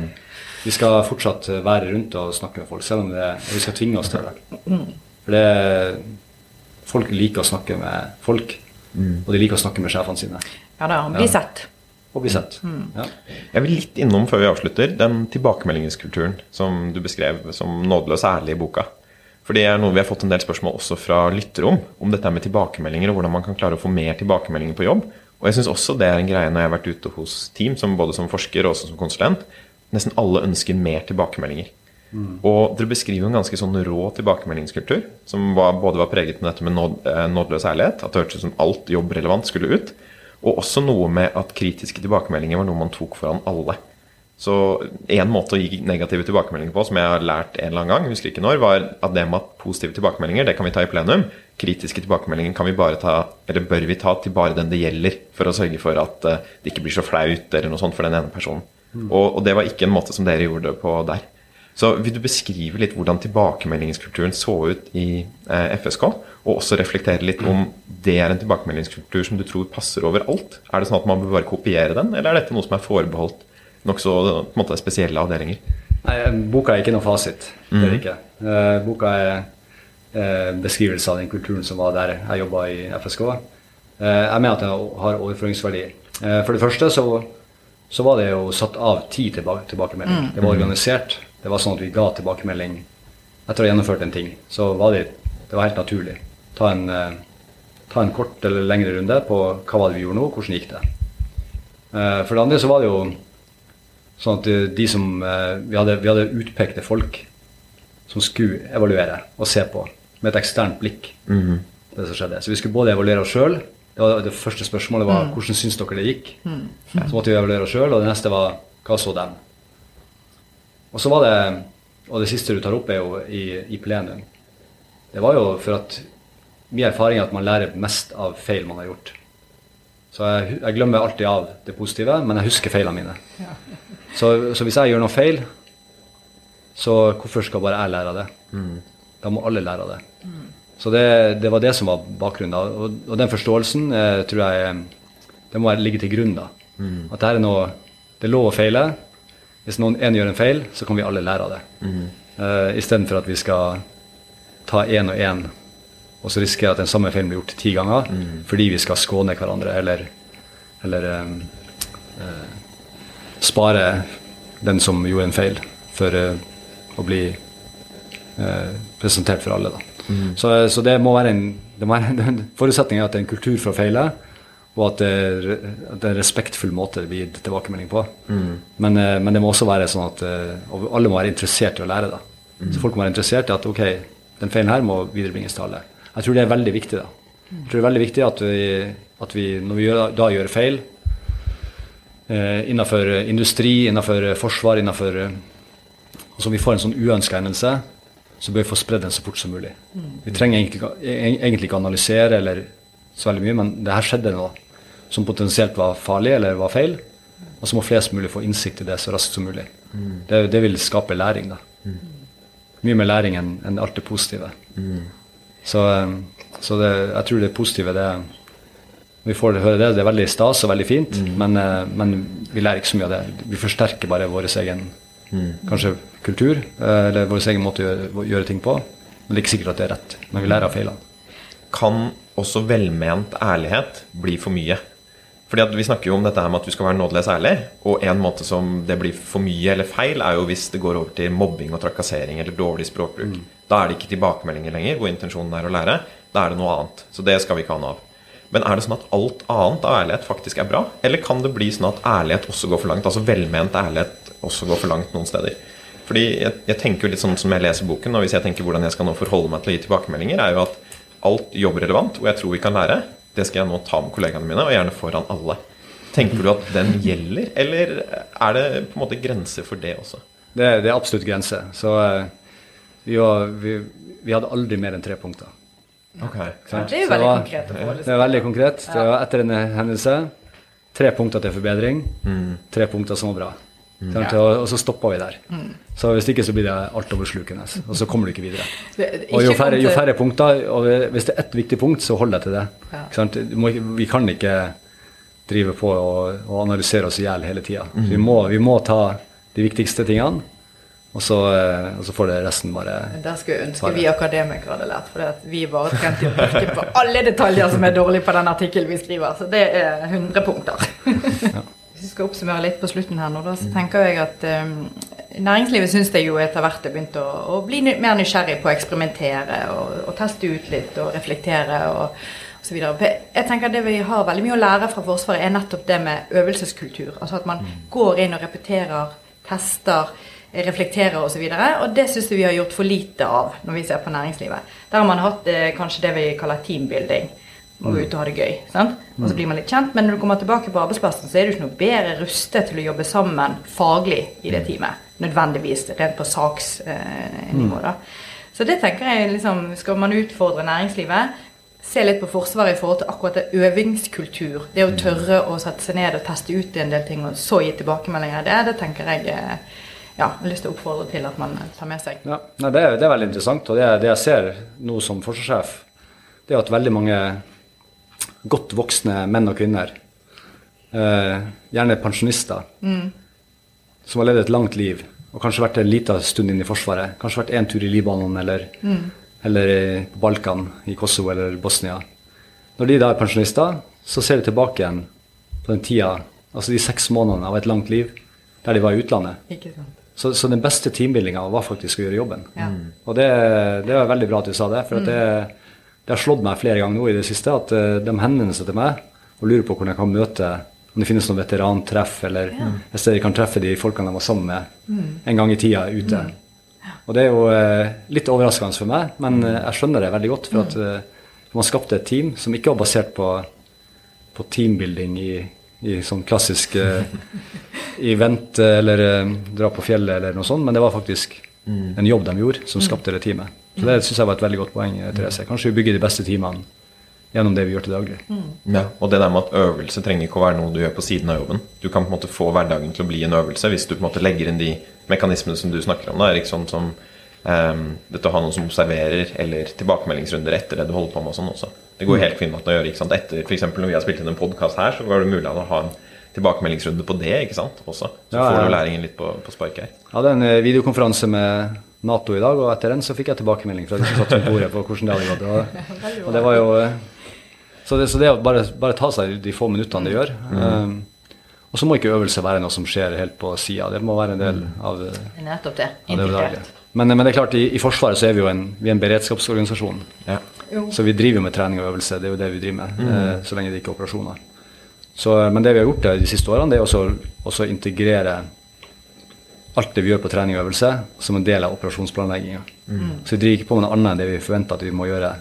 vi skal fortsatt være rundt og snakke med folk, selv om det, vi skal tvinge oss til det. For det, folk liker å snakke med folk, og de liker å snakke med sjefene sine. Ja da, bli Ja. sett. Og bli sett. Ja. Jeg vil litt innom før vi avslutter den tilbakemeldingskulturen som du beskrev som nådeløs ærlig i boka. For det er noe vi har fått en del spørsmål også fra lyttere om. Om dette med tilbakemeldinger og hvordan man kan klare å få mer tilbakemeldinger på jobb. Og jeg syns også det er en greie når jeg har vært ute hos team, som både som forsker og også som konsulent. Nesten alle ønsker mer tilbakemeldinger. Og dere beskriver en ganske sånn rå tilbakemeldingskultur, som var, både var preget med dette med nåd, eh, nådeløs ærlighet, at det hørtes ut som alt jobbrelevant skulle ut, og også noe med at kritiske tilbakemeldinger var noe man tok foran alle. Så en måte å gi negative tilbakemeldinger på, som jeg har lært en eller annen gang, husker ikke når, var at det med at positive tilbakemeldinger, det kan vi ta i plenum. Kritiske tilbakemeldinger kan vi bare ta, eller bør vi ta til bare den det gjelder, for å sørge for at eh, det ikke blir så flaut eller noe sånt for den ene personen. Og, og det var ikke en måte som dere gjorde det på der. Så vil du beskrive litt hvordan tilbakemeldingskulturen så ut i eh, FSK, og også reflektere litt om det er en tilbakemeldingskultur som du tror passer overalt? Er det sånn at man bør bare kopiere den, eller er dette noe som er forbeholdt nokså på en måte, spesielle avdelinger? Nei, boka er ikke noe fasit. Det er ikke. Eh, boka er eh, beskrivelse av den kulturen som var der jeg jobba i FSK. Eh, jeg mener at den har overføringsverdi. Eh, for det første så, så var det jo satt av tid til tilba- tilbakemelding. Det var organisert. Det var sånn at vi ga tilbakemelding etter å ha gjennomført en ting. Så var det, det var helt naturlig. Ta en, eh, ta en kort eller lengre runde på hva var det vi gjorde nå, hvordan gikk det. Eh, for det andre så var det jo Sånn at de- de som eh, vi hadde, vi hadde utpekte folk som skulle evaluere og se på med et eksternt blikk. det som skjedde. Så vi skulle både evaluere oss sjøl. Det, var det første spørsmålet var hvordan syns dere det gikk. Så måtte vi evaluere oss sjøl, og det neste var hva så dem. Og så var det Og det siste du tar opp, er jo i, i plenum. Det var jo for at min erfaring er at man lærer mest av feil man har gjort. Så jeg, jeg glemmer alltid av det positive, men jeg husker feilene mine. Så, så hvis jeg gjør noe feil, så hvorfor skal bare jeg lære av det? Da må alle lære av det. Så det, det var det som var bakgrunnen. Og, og den forståelsen eh, tror jeg eh, det må ligge til grunn. da. At det her er noe Det er lov å feile. Hvis noen én gjør en feil, så kan vi alle lære av det. Uh, Istedenfor at vi skal ta én og én og så risikere at den samme feilen blir gjort ti ganger fordi vi skal skåne hverandre eller, eller um, eh, spare den som gjorde en feil, for uh, å bli uh, presentert for alle. Da. Så, så det må være en, det må være, en forutsetning er at det er en kultur for å feile, og at det er, at det er en respektfull måte det blir tilbakemelding på. Men, eh, men det må også være sånn at eh, og alle må være interessert i å lære. Da. Så folk må være interessert i at ok, den feilen her må viderebringes til alle. Jeg tror det er veldig viktig. da. Jeg tror det er veldig viktig at vi, at vi når vi gjør, da gjør feil, eh, innenfor industri, innenfor forsvar, innenfor eh, Altså om vi får en sånn uønska hendelse, så bør vi få spredd den så fort som mulig. Vi trenger egentlig, ikke- e- egentlig ikke analysere eller så veldig mye, men det her skjedde noe som potensielt var farlig eller var feil. Og så må flest mulig få innsikt i det så raskt som mulig. Det, det vil skape læring, da. Mye mer læring enn alt det positive. Så, eh, så det, jeg tror det positive, det, Vi får høre det, det er veldig stas og veldig fint, men, eh, men vi lærer ikke så mye av det. Vi forsterker bare vår egen kanskje kultur, eh, eller vår egen måte å gjøre, gjøre ting på. Men det er ikke sikkert at det er rett. Men vi lærer av feilene. Kan også velment ærlighet bli for mye? Fordi at Vi snakker jo om dette her med at du skal være nådeløs ærlig. Og en måte som det blir for mye eller feil, er jo hvis det går over til mobbing og trakassering eller dårlig språkbruk. Da er det ikke tilbakemeldinger lenger hvor intensjonen er å lære. Da er det noe annet. Så det skal vi ikke ha noe av. Men er det sånn at alt annet av ærlighet faktisk er bra? Eller kan det bli sånn at ærlighet også går for langt? Altså velment ærlighet også går for langt noen steder? Fordi jeg, jeg tenker jo litt sånn som jeg leser boken, og hvis jeg tenker hvordan jeg skal nå forholde meg til å gi tilbakemeldinger, er jo at alt jobbrelevant, og jeg tror vi kan lære, det skal jeg nå ta med kollegaene mine, og gjerne foran alle. Tenker du at den gjelder, eller er det på en måte grenser for det også? Det, det er absolutt grenser. Så eh, vi, var, vi, vi hadde aldri mer enn tre punkter. Ok. Så, Det er jo veldig var- konkret forholde Det er veldig konkret. Det var etter en hendelse. Tre punkter til forbedring. Mm. Tre punkter som var bra. Sant? Og, og så stoppa vi der. Mm. Så hvis ikke så blir det altoverslukende. Og så kommer du ikke videre. Det- det- Og jo færre, jo færre punkter, og hvis det er ett viktig punkt, så holder jeg til det. Ja. Ikke sant? Du må, vi kan ikke drive på og, og analysere oss i hjel hele tida. Vi, må- vi må ta de viktigste tingene, og så, eh, og så får det resten bare Der skulle jeg ønske Bare. vi akademikere hadde lært, for vi er bare trent i å pirke på alle detaljer som er dårlige på den artikkelen vi skriver. Så det er 100 punkter. Hvis vi skal oppsummere litt på slutten her nå, da, så tenker jeg at um, næringslivet syns jeg jo etter hvert har begynt å, å bli mer nysgjerrig på å eksperimentere og, og teste ut litt og reflektere og, osv. Jeg tenker at Det vi har veldig mye å lære fra Forsvaret, er nettopp det med øvelseskultur. Altså at man går inn og repeterer, tester, reflekterer osv. Og, så videre, og det syns jeg vi har gjort for lite av når vi ser på næringslivet. Der har man hatt eh, kanskje det vi kaller teambuilding. Gå ut og ha det gøy. Sant? Og så blir man litt kjent, men når du kommer tilbake på arbeidsplassen, så er du ikke noe bedre rustet til å jobbe sammen faglig i det teamet. Nødvendigvis rent på saksnivå. da. Så det tenker jeg liksom, Skal man utfordre næringslivet, se litt på Forsvaret i forhold til akkurat det øvingskultur. Det å tørre å sette seg ned og teste ut en del ting, og så gi tilbakemeldinger. Det, det tenker jeg eh, ja, jeg har lyst til å oppfordre til at man tar med seg. Ja, nei, det, er, det er veldig interessant. Og det, det jeg ser nå som forsvarssjef, det er at veldig mange godt voksne menn og kvinner, eh, gjerne pensjonister, som har levd et langt liv og kanskje vært en liten stund inne i Forsvaret, kanskje vært én tur i Libanon eller, eller på Balkan, i Kosovo eller Bosnia. Når de da er pensjonister, så ser de tilbake igjen på den tida, altså de seks månedene av et langt liv, der de var i utlandet. Ikke sant? Så, så den beste teambuildinga var faktisk å gjøre jobben. Ja. Og det, det var veldig bra at du sa det, for at det, det har slått meg flere ganger nå i det siste at eh, de henvender seg til meg og lurer på hvordan jeg kan møte om det finnes noen veterantreff, eller et sted de kan treffe de folkene de var sammen med en gang i tida ute. Og det er jo eh, litt overraskende for meg, men eh, jeg skjønner det veldig godt. For at eh, man skapte et team som ikke var basert på, på teambuilding i, i sånn klassisk event eller dra på fjellet eller noe sånt, men det var faktisk en jobb de gjorde som skapte det teamet. Så det syns jeg var et veldig godt poeng, eh, Therese. Kanskje vi bygger de beste timene gjennom det vi gjør til daglig. Ja, og det der med at øvelse trenger ikke å være noe du gjør på siden av jobben. Du kan på en måte få hverdagen til å bli en øvelse hvis du på en måte legger inn de mekanismene som du snakker om. Da, Erik, sånn som um, dette å ha noen som observerer, eller tilbakemeldingsrunder etter det du holder på med. og sånn også. Det går helt fint å gjøre. ikke sant? Etter f.eks. når vi har spilt inn en podkast her, så var det mulig å ha en tilbakemeldingsrunde på det ikke sant? også. Så Ja, får du læringen litt på, på spark her. Jeg hadde en eh, videokonferanse med Nato i dag, og etter den så fikk jeg tilbakemelding fra de som satt ved bordet på hvordan det hadde gått. Og, og det var jo eh, Så det, så det å bare, bare ta seg de få minuttene det gjør eh, Og så må ikke øvelse være noe som skjer helt på sida. Det må være en del av, eh, Det nettopp det. Integrert. Men, men det er klart, i, i Forsvaret så er vi jo en, vi er en beredskapsorganisasjon. Ja. Så vi driver jo med trening og øvelse, det er jo det vi driver med. Eh, så lenge det ikke er operasjoner. Så, men det vi har gjort de siste årene, det er også å integrere alt det vi gjør på trening og øvelse, som en del av operasjonsplanlegginga. Så vi driver ikke på med noe annet enn det vi forventer at vi må gjøre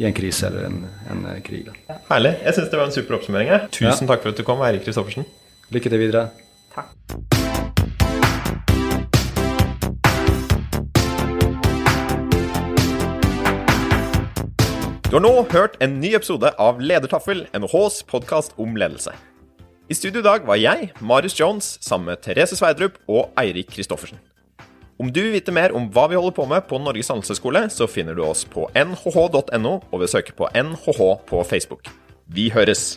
i en krise eller en, en krig. Da. Herlig. Jeg syns det var en super oppsummering. jeg. Tusen takk for at du kom, Eirik Kristoffersen. Lykke til videre. Takk. Du har nå hørt en ny episode av Ledertaffel, NHHs podkast om ledelse. I studio i dag var jeg, Marius Jones, sammen med Therese Sverdrup og Eirik Kristoffersen. Om du vil vite mer om hva vi holder på med på Norges handelshøyskole, så finner du oss på nhh.no og ved å søke på NHH på Facebook. Vi høres!